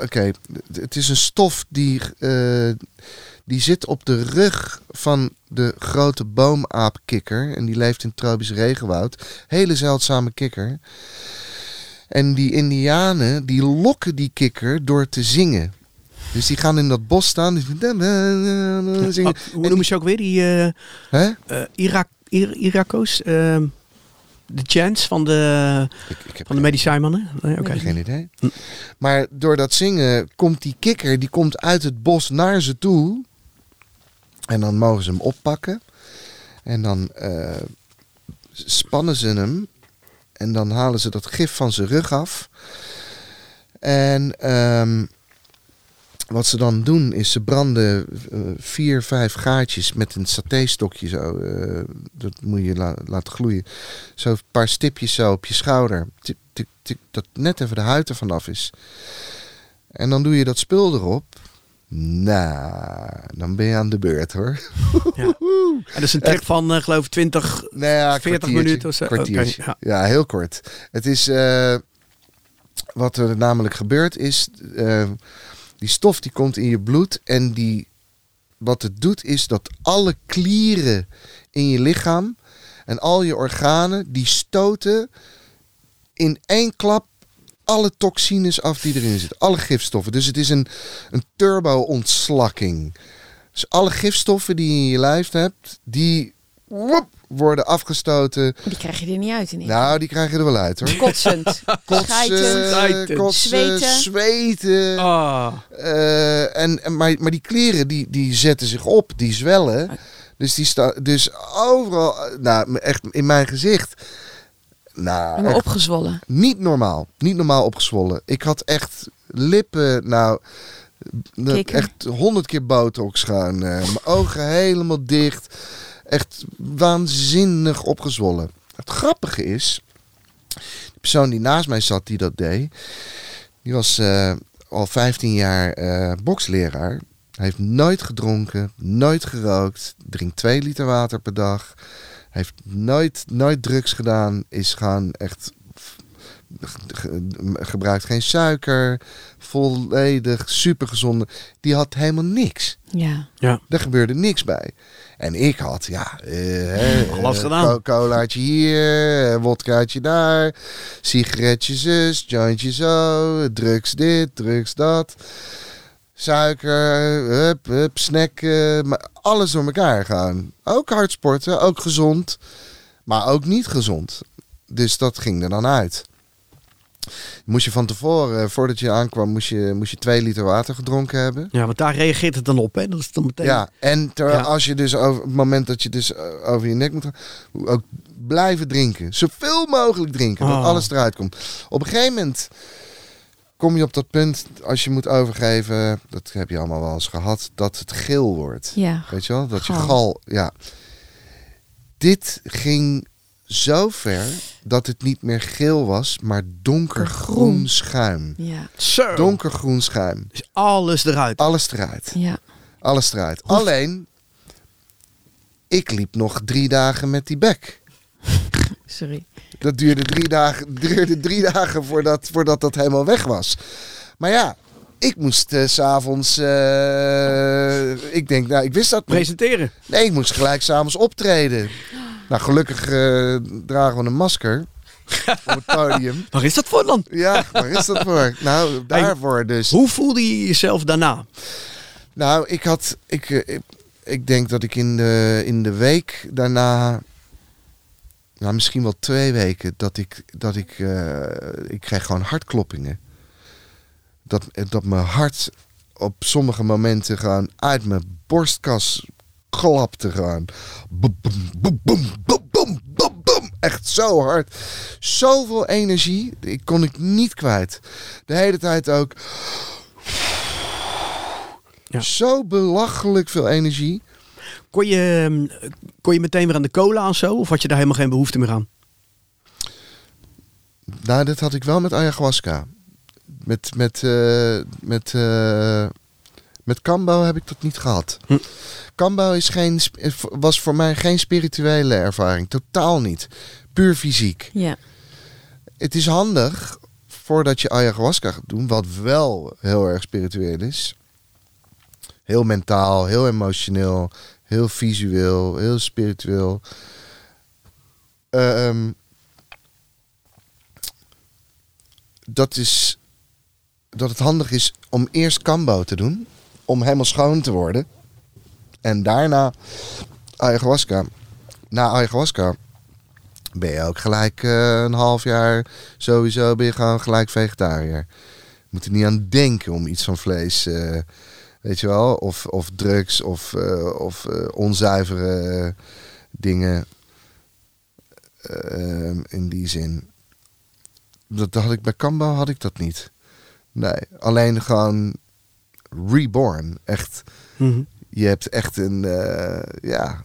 Oké, het is een stof die. Eh, die zit op de rug van de grote boomaapkikker. En die leeft in tropisch regenwoud. Hele zeldzame kikker. En die Indianen die lokken die kikker door te zingen. Dus die gaan in dat bos staan. Die zingen. [laughs] Oh, hoe noemen ze ook weer? Die eh Hè? eh, Irak, Ir- Irako's? ehm, de chants van de, Ik, ik heb van de medicijnmannen? Nee, oké. Geen idee. Maar door dat zingen komt die kikker, die komt uit het bos naar ze toe. En dan mogen ze hem oppakken. En dan eh, spannen ze hem. En dan halen ze dat gif van zijn rug af. En ehm, wat ze dan doen is ze branden eh, vier, vijf gaatjes met een satéstokje zo. eh, dat moet je la- laten gloeien. Zo een paar stipjes zo op je schouder. Dat net even de huid ervan af is. En dan doe je dat spul erop. Nou, dan ben je aan de beurt hoor. En dat is een trip van, eh, geloof ik, 20... Nou ja, 40 kwartiertje, minuten of zo. kwartiertje. Ja. heel kort. Het is eh, wat er namelijk gebeurt is eh, die stof die komt in je bloed en die wat het doet is dat alle klieren in je lichaam en al je organen die stoten in één klap alle toxines af die erin zitten, alle gifstoffen. Dus het is een, een turbo-ontslakking. Dus alle gifstoffen die je in je lijf hebt, die woep, worden afgestoten. Die krijg je er niet uit in. Nou, die krijg je er wel uit hoor. Kotsend. [laughs] Kotsen, Zweten. zweten. Ah, Eh, en, en, maar, maar die kleren die, die zetten zich op, die zwellen. Dus, die sta, dus overal, eh, nou echt in mijn gezicht. Nou, Helemaal opgezwollen. niet normaal. Niet normaal opgezwollen. Ik had echt lippen, nou, echt honderd keer botox gaan. eh, mijn ogen helemaal dicht. Echt waanzinnig opgezwollen. Het grappige is, de persoon die naast mij zat die dat deed, die was eh, al 15 jaar eh, boksleraar. Hij heeft nooit gedronken, nooit gerookt, drinkt 2 liter water per dag. Heeft nooit, nooit drugs gedaan, is gaan echt gebruikt geen suiker, volledig supergezonde. Die had helemaal niks. Ja. Ja. Er gebeurde niks bij. En ik had, ja, eh, [laughs] Alles eh, gedaan. co- Colaatje hier, eh, wodkaatje daar, sigaretje zus, jointje zo, drugs dit, drugs dat. Suiker, hup, hup, snacken, maar alles door elkaar gaan. Ook hard sporten, ook gezond, maar ook niet gezond. Dus dat ging er dan uit. Moest je van tevoren, voordat je aankwam, moest je, moest je twee liter water gedronken hebben. ja, want daar reageert het dan op. Hè? Dat is dan meteen... Ja, en Ja. als je dus over het moment dat je dus eh, over je nek moet gaan, ook blijven drinken. Zoveel mogelijk drinken, dat Oh. alles eruit komt. Op een gegeven moment kom je op dat punt, als je moet overgeven, dat heb je allemaal wel eens gehad, dat het geel wordt. Ja. Weet je wel? Dat je Gal. ja. Dit ging zo ver dat het niet meer geel was, maar donkergroen Groen. schuim. Ja. Zo. Donkergroen schuim. Is alles eruit. Alles eruit. Ja. Alles eruit. Alleen, ik liep nog drie dagen met die bek. [laughs] Sorry. Dat duurde drie dagen, [laughs] duurde drie dagen voordat, voordat dat helemaal weg was. Maar ja, ik moest eh, s s'avonds... eh, ik denk, nou, ik wist dat niet. Presenteren. Nee, ik moest gelijk s'avonds optreden. Nou, gelukkig eh, dragen we een masker op het podium. [laughs] Waar is dat voor dan? Ja, waar is dat voor? Nou, daarvoor dus. Hoe voelde je jezelf daarna? Nou, ik had. Ik, eh, ik, ik denk dat ik in de, in de week daarna. Nou, misschien wel twee weken. Dat ik. Dat ik. eh, ik kreeg gewoon hartkloppingen. Dat, dat mijn hart op sommige momenten gewoon uit mijn borstkas klapte. Gewoon. Boem, boem, boem, boem, boem, boem. Echt zo hard. Zoveel energie. Ik kon ik niet kwijt. De hele tijd ook. Ja. Zo belachelijk veel energie. Kon je, ehm, kon je meteen weer aan de cola en zo? Of had je daar helemaal geen behoefte meer aan? Nou, dat had ik wel met ayahuasca. Met, met, eh, met, eh, met Kambo heb ik dat niet gehad. Hm. Kambo is geen, sp- was voor mij geen spirituele ervaring. Totaal niet. Puur fysiek. Ja. Het is handig voordat je ayahuasca gaat doen, wat wel heel erg spiritueel is. Heel mentaal, heel emotioneel, heel visueel, heel spiritueel. Ehm, dat is dat het handig is om eerst kambo te doen, om helemaal schoon te worden. En daarna ayahuasca. Na ayahuasca ben je ook gelijk eh, een half jaar sowieso ben je gewoon gelijk vegetariër. Je moet er niet aan denken om iets van vlees, eh, weet je wel, of, of drugs of, eh, of eh, onzuivere eh, dingen eh, in die zin. Dat had ik bij Kambo had ik dat niet. Nee, alleen gewoon reborn. Echt, Mhm. je hebt echt een, eh, ja,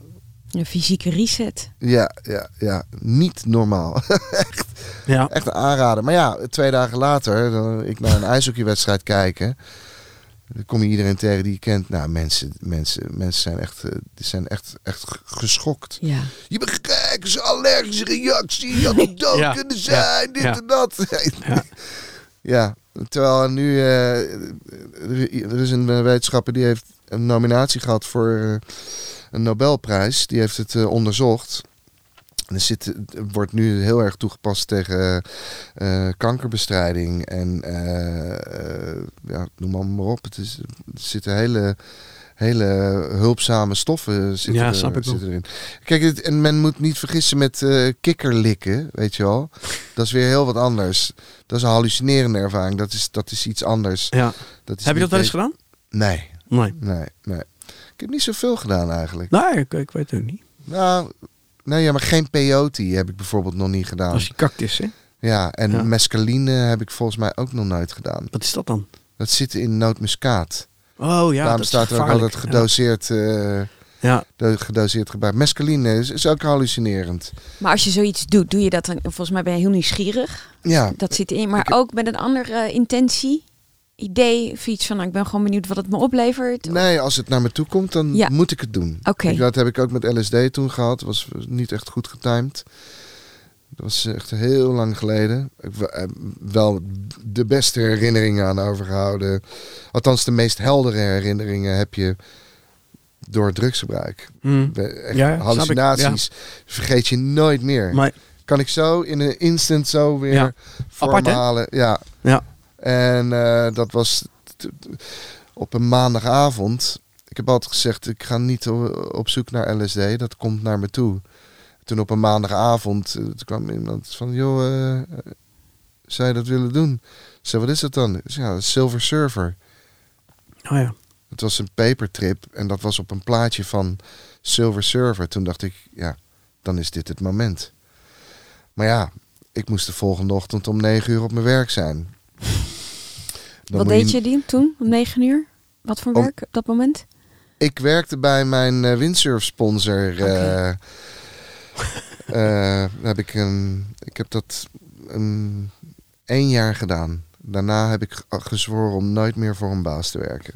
Een fysieke reset. ja, ja, ja, niet normaal. [laughs] echt, Ja. echt een aanrader. Maar ja, twee dagen later, dan ik naar een ijshockeywedstrijd kijken. Dan kom je iedereen tegen die je kent. Nou, mensen, mensen, mensen zijn echt, eh, die zijn echt, echt geschokt. Ja. Je bent gek, is een allergische reactie. Je had [laughs] dood Ja, kunnen ja, zijn, dit ja. en dat. [laughs] Ja. Ja, terwijl nu eh, er is een wetenschapper die heeft een nominatie gehad voor eh, een Nobelprijs. Die heeft het onderzocht. Er zit, wordt nu heel erg toegepast tegen eh, kankerbestrijding en eh, eh, ja, noem maar, maar op. Het is, er zitten hele, hele hulpzame stoffen zitten, Ja, snap ik wel. zitten erin. Kijk, en men moet niet vergissen met eh kikkerlikken, weet je wel. Dat is weer heel wat anders. Dat is een hallucinerende ervaring. Dat is, dat is iets anders. ja. Dat is Heb je dat wel eens gedaan? Nee, Nee. nee, nee. Ik heb niet zoveel gedaan eigenlijk. Nee, ik, ik weet het ook niet. Nou, nee, ja, maar geen peyote heb ik bijvoorbeeld nog niet gedaan. Als je cactus, hè? Ja, en Ja. mescaline heb ik volgens mij ook nog nooit gedaan. Wat is dat dan? Dat zit in nootmuskaat. Oh ja, Daarom dat is staat er ook altijd gedoseerd, eh, Ja. do- gedoseerd gebruik. Mescaline is, is ook hallucinerend. Maar als je zoiets doet, doe je dat dan... Volgens mij ben je heel nieuwsgierig. Ja, Dat zit in. Maar Ik- ook met een andere eh, intentie. Idee of iets van... nou, ik ben gewoon benieuwd wat het me oplevert. nee, als het naar me toe komt, dan Ja. moet ik het doen. Oké. Dat heb ik ook met LSD toen gehad. was niet echt goed getimed. Dat was echt heel lang geleden. Ik heb wel- wel de beste herinneringen aan overgehouden. Althans, de meest heldere herinneringen heb je door drugsgebruik. Hm. De- echt Ja, ik. hallucinaties vergeet je nooit meer. Maar Kan ik zo in een instant zo weer Ja. voor Apart, hè? halen. Ja. Ja. En eh, dat was op een maandagavond. Ik heb altijd gezegd, ik ga niet op zoek naar LSD. Dat komt naar me toe. Toen op een maandagavond eh, toen kwam iemand van, joh, eh, zou je dat willen doen? Ik zei, wat is dat dan? Zei, ja, Silver Surfer. oh ja. Het was een papertrip en dat was op een plaatje van Silver Surfer. Toen dacht ik, ja, dan is dit het moment. Maar ja, ik moest de volgende ochtend om negen uur op mijn werk zijn. Wat deed je die toen om negen uur? Wat voor Om- werk op dat moment? Ik werkte bij mijn eh, windsurf sponsor. eh, [laughs] eh, heb ik, een, ik heb dat een, één jaar gedaan. Daarna heb ik ge- gezworen om nooit meer voor een baas te werken.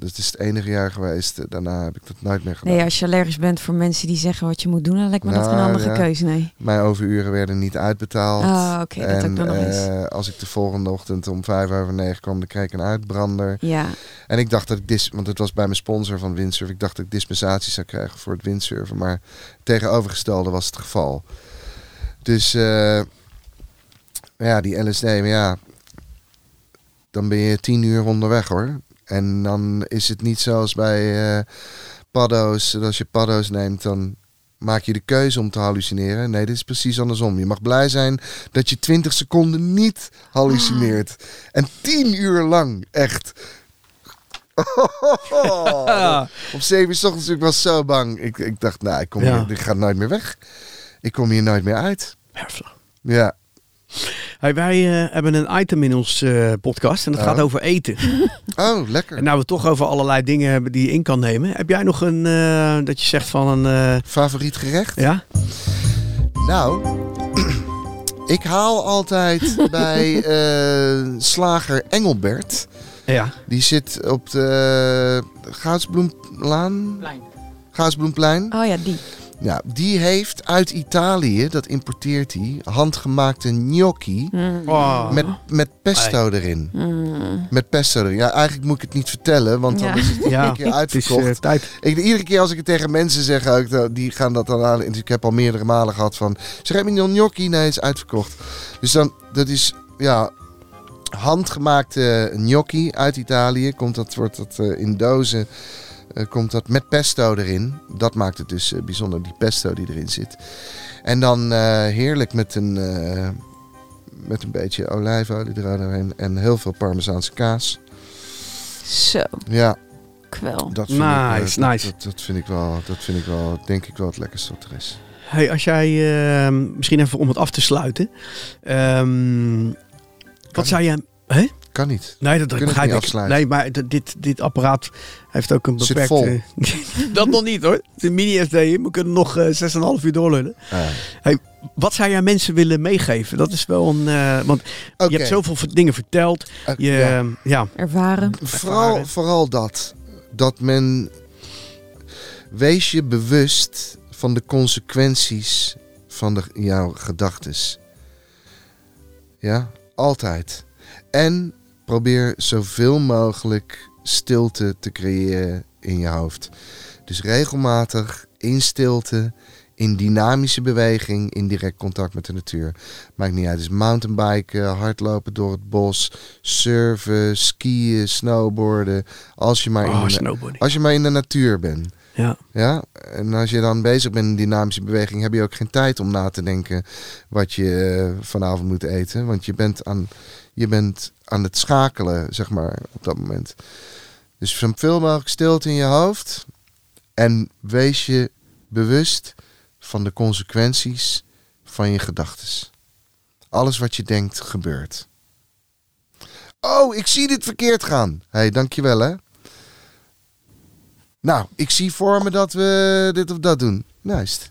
Dus het is het enige jaar geweest. eh, Daarna heb ik dat nooit meer gedaan. Nee, als je allergisch bent voor mensen die zeggen wat je moet doen, dan lijkt me dat Nou, geen handige ja. keuze, nee. Mijn overuren werden niet uitbetaald. Ah, oké, dat ook dan nog eens. eh, als ik de volgende ochtend om vijf over negen kwam, dan kreeg ik een uitbrander. Ja, En ik dacht dat ik dis, want het was bij mijn sponsor van windsurf, ik dacht dat ik dispensatie zou krijgen voor het windsurfen, maar tegenovergestelde was het geval. Dus eh, ja, die LSD, maar ja, dan ben je tien uur onderweg hoor. En dan is het niet zoals bij eh paddo's, als je paddo's neemt, dan maak je de keuze om te hallucineren. Nee, dit is precies andersom. Je mag blij zijn dat je 20 seconden niet hallucineert. En 10 uur lang, echt. [laughs] Op 7 uur ochtends ik was zo bang. Ik, ik dacht, nou, ik, kom Ja. hier, ik ga nooit meer weg. Ik kom hier nooit meer uit. Heftig. Ja. Hey, wij eh, hebben een item in ons eh, podcast en dat Oh. gaat over eten. [laughs] Oh, lekker. En nou we het toch over allerlei dingen hebben die je in kan nemen. Heb jij nog een, eh, dat je zegt van een, eh, Favoriet gerecht? ja? Nou, [clears throat] ik haal altijd [laughs] bij eh, slager Engelbert. Ja. Die zit op de Gaatsbloemlaan. Gaatsbloemplein. oh ja, die. Ja, die heeft uit Italië, dat importeert hij, handgemaakte gnocchi Mm. Oh. met, met pesto erin. Mm. Met pesto erin. Ja, eigenlijk moet ik het niet vertellen, want dan Ja. is het [laughs] Ja, een keer is uitverkocht. eh, tijd. Ik, iedere keer als ik het tegen mensen zeg, ook, die gaan dat dan aan. Ik heb al meerdere malen gehad van, heb je nog gnocchi? Nee, het is uitverkocht. Dus dan, dat is, ja, handgemaakte gnocchi uit Italië. Komt dat, wordt dat eh, in dozen, komt dat met pesto erin. Dat maakt het dus eh, bijzonder, die pesto die erin zit. En dan eh, heerlijk met een, eh, met een beetje olijfolie eroverheen en heel veel parmezaanse kaas. Zo, Ja, kwel. dat vind, ik, eh, Nice, dat- nice. Dat, vind ik wel, dat vind ik wel, denk ik wel het lekkerste wat er is. Hey, als jij, eh, misschien even om het af te sluiten. Ehm, wat zou jij... Hè? Kan niet. Nee, dat begrijp niet ik. afsluiten. Nee, maar dit, dit apparaat heeft ook een Zit beperkte... [laughs] dat nog niet hoor. Het is een mini-SD. We kunnen nog eh 6,5 uur doorlullen. Ah, Wat zou jij mensen willen meegeven? Dat is wel een... eh, want je hebt zoveel dingen verteld. Eh, Je, ja. ja. Ervaren. Vooral, ervaren. vooral dat. Dat men. Wees je bewust van de consequenties van de, jouw gedachtes. Ja, altijd. En probeer zoveel mogelijk stilte te creëren in je hoofd. Dus regelmatig in stilte, in dynamische beweging, in direct contact met de natuur. Maakt niet uit. Dus mountainbiken, hardlopen door het bos, surfen, skiën, snowboarden. Als je maar, Oh, in, de, als je maar in de natuur bent. Ja. Ja, en als je dan bezig bent in dynamische beweging, heb je ook geen tijd om na te denken wat je eh, vanavond moet eten. Want je bent, aan, je bent aan het schakelen, zeg maar, op dat moment. Dus zoveel mogelijk stilte in je hoofd. En wees je bewust van de consequenties van je gedachten. Alles wat je denkt gebeurt. Oh, ik zie dit verkeerd gaan. Hé, hey, dankjewel hè. Nou, ik zie voor me dat we dit of dat doen. Juist.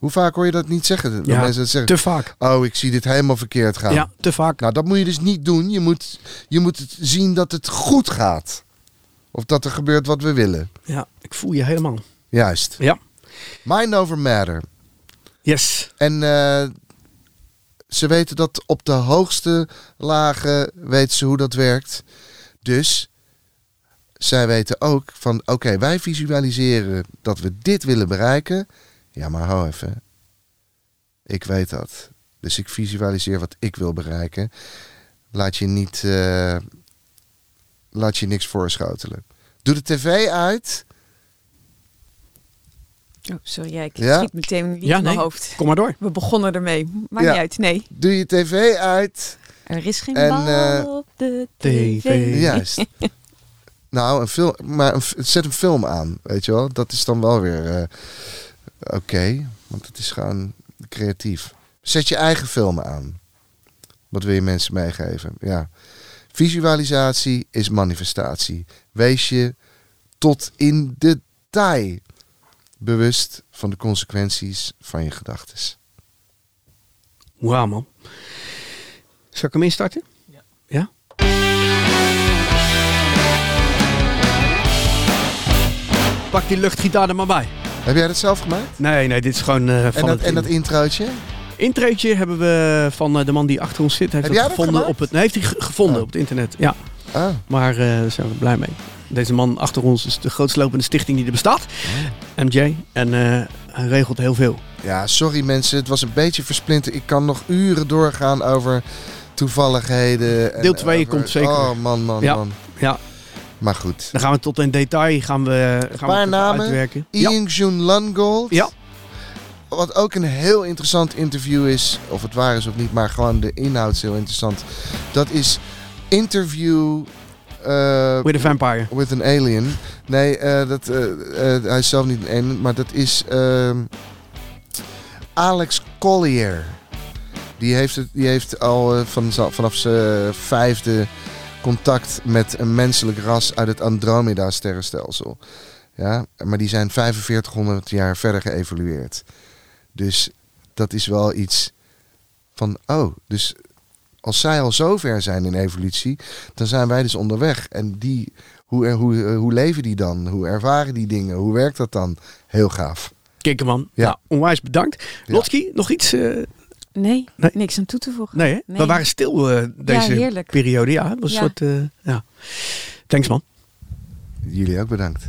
Hoe vaak hoor je dat niet zeggen? Dat Ja, mensen dat zeggen. Te vaak. Oh, ik zie dit helemaal verkeerd gaan. Ja, te vaak. Nou, dat moet je dus niet doen. Je moet, je moet het zien dat het goed gaat. Of dat er gebeurt wat we willen. Ja, ik voel je helemaal. Juist. Ja. Mind over matter. Yes. En eh, ze weten dat op de hoogste lagen weten ze hoe dat werkt. Dus zij weten ook van oké, wij visualiseren dat we dit willen bereiken. Ja, maar hou even. Ik weet dat. Dus ik visualiseer wat ik wil bereiken. Laat je niet. eh, laat je niks voorschotelen. Doe de tv uit. Oh, sorry, ja, ik Ja? schiet meteen niet Ja, in mijn nee. hoofd. Kom maar door. We begonnen ermee. Maakt Ja. niet uit, nee. Doe je tv uit. Er is geen En, bal eh, op de TV. tv. Juist. [laughs] nou, een film, maar een, zet een film aan, weet je wel. Dat is dan wel weer eh, oké, want het is gewoon creatief. Zet je eigen film aan. Wat wil je mensen meegeven? Ja. Visualisatie is manifestatie. Wees je tot in detail bewust van de consequenties van je gedachten. Wauw, man. Zal ik hem instarten? Ja. Ja? Pak die luchtgitaar er maar bij. Heb jij dat zelf gemaakt? Nee, nee, dit is gewoon eh, van En dat, het en dat introotje? introotje hebben we van eh, de man die achter ons zit. Heeft Heb dat gevonden op het. Nee, heeft hij ge- gevonden Oh. op het internet. Ja, Ah, maar eh, daar zijn we blij mee. Deze man achter ons is de grootst lopende stichting die er bestaat. MJ. En hij regelt heel veel. Ja, sorry mensen, het was een beetje versplinterd. Ik kan nog uren doorgaan over toevalligheden. en Deel twee over- komt zeker. Oh man, man, Ja. man. Ja, Maar goed. dan gaan we tot in detail gaan we, gaan we paar namen. uitwerken. Ja. Ian Jun Lungold. Ja. Wat ook een heel interessant interview is. Of het waar is of niet, maar gewoon de inhoud is heel interessant. Dat is interview... eh, With a Vampire. With an alien. Nee, eh, dat, eh, hij is zelf niet een alien, maar dat is ehm, Alex Collier. Die heeft, het, die heeft al van, vanaf zijn vijfde contact met een menselijk ras uit het Andromeda-sterrenstelsel. Ja, maar die zijn 4500 jaar verder geëvolueerd. Dus dat is wel iets van, oh, dus als zij al zo ver zijn in evolutie, dan zijn wij dus onderweg. En die, hoe, hoe, eh, hoe leven die dan? Hoe ervaren die dingen? Hoe werkt dat dan? Heel gaaf. Kikkerman. Ja. Ja. onwijs bedankt. Ja. Lotski, nog iets? eh, Nee, Nee. niks aan toe te voegen. nee. We waren stil eh, deze periode. Ja, het was Ja. een soort... eh, ja. Thanks man. Jullie ook bedankt.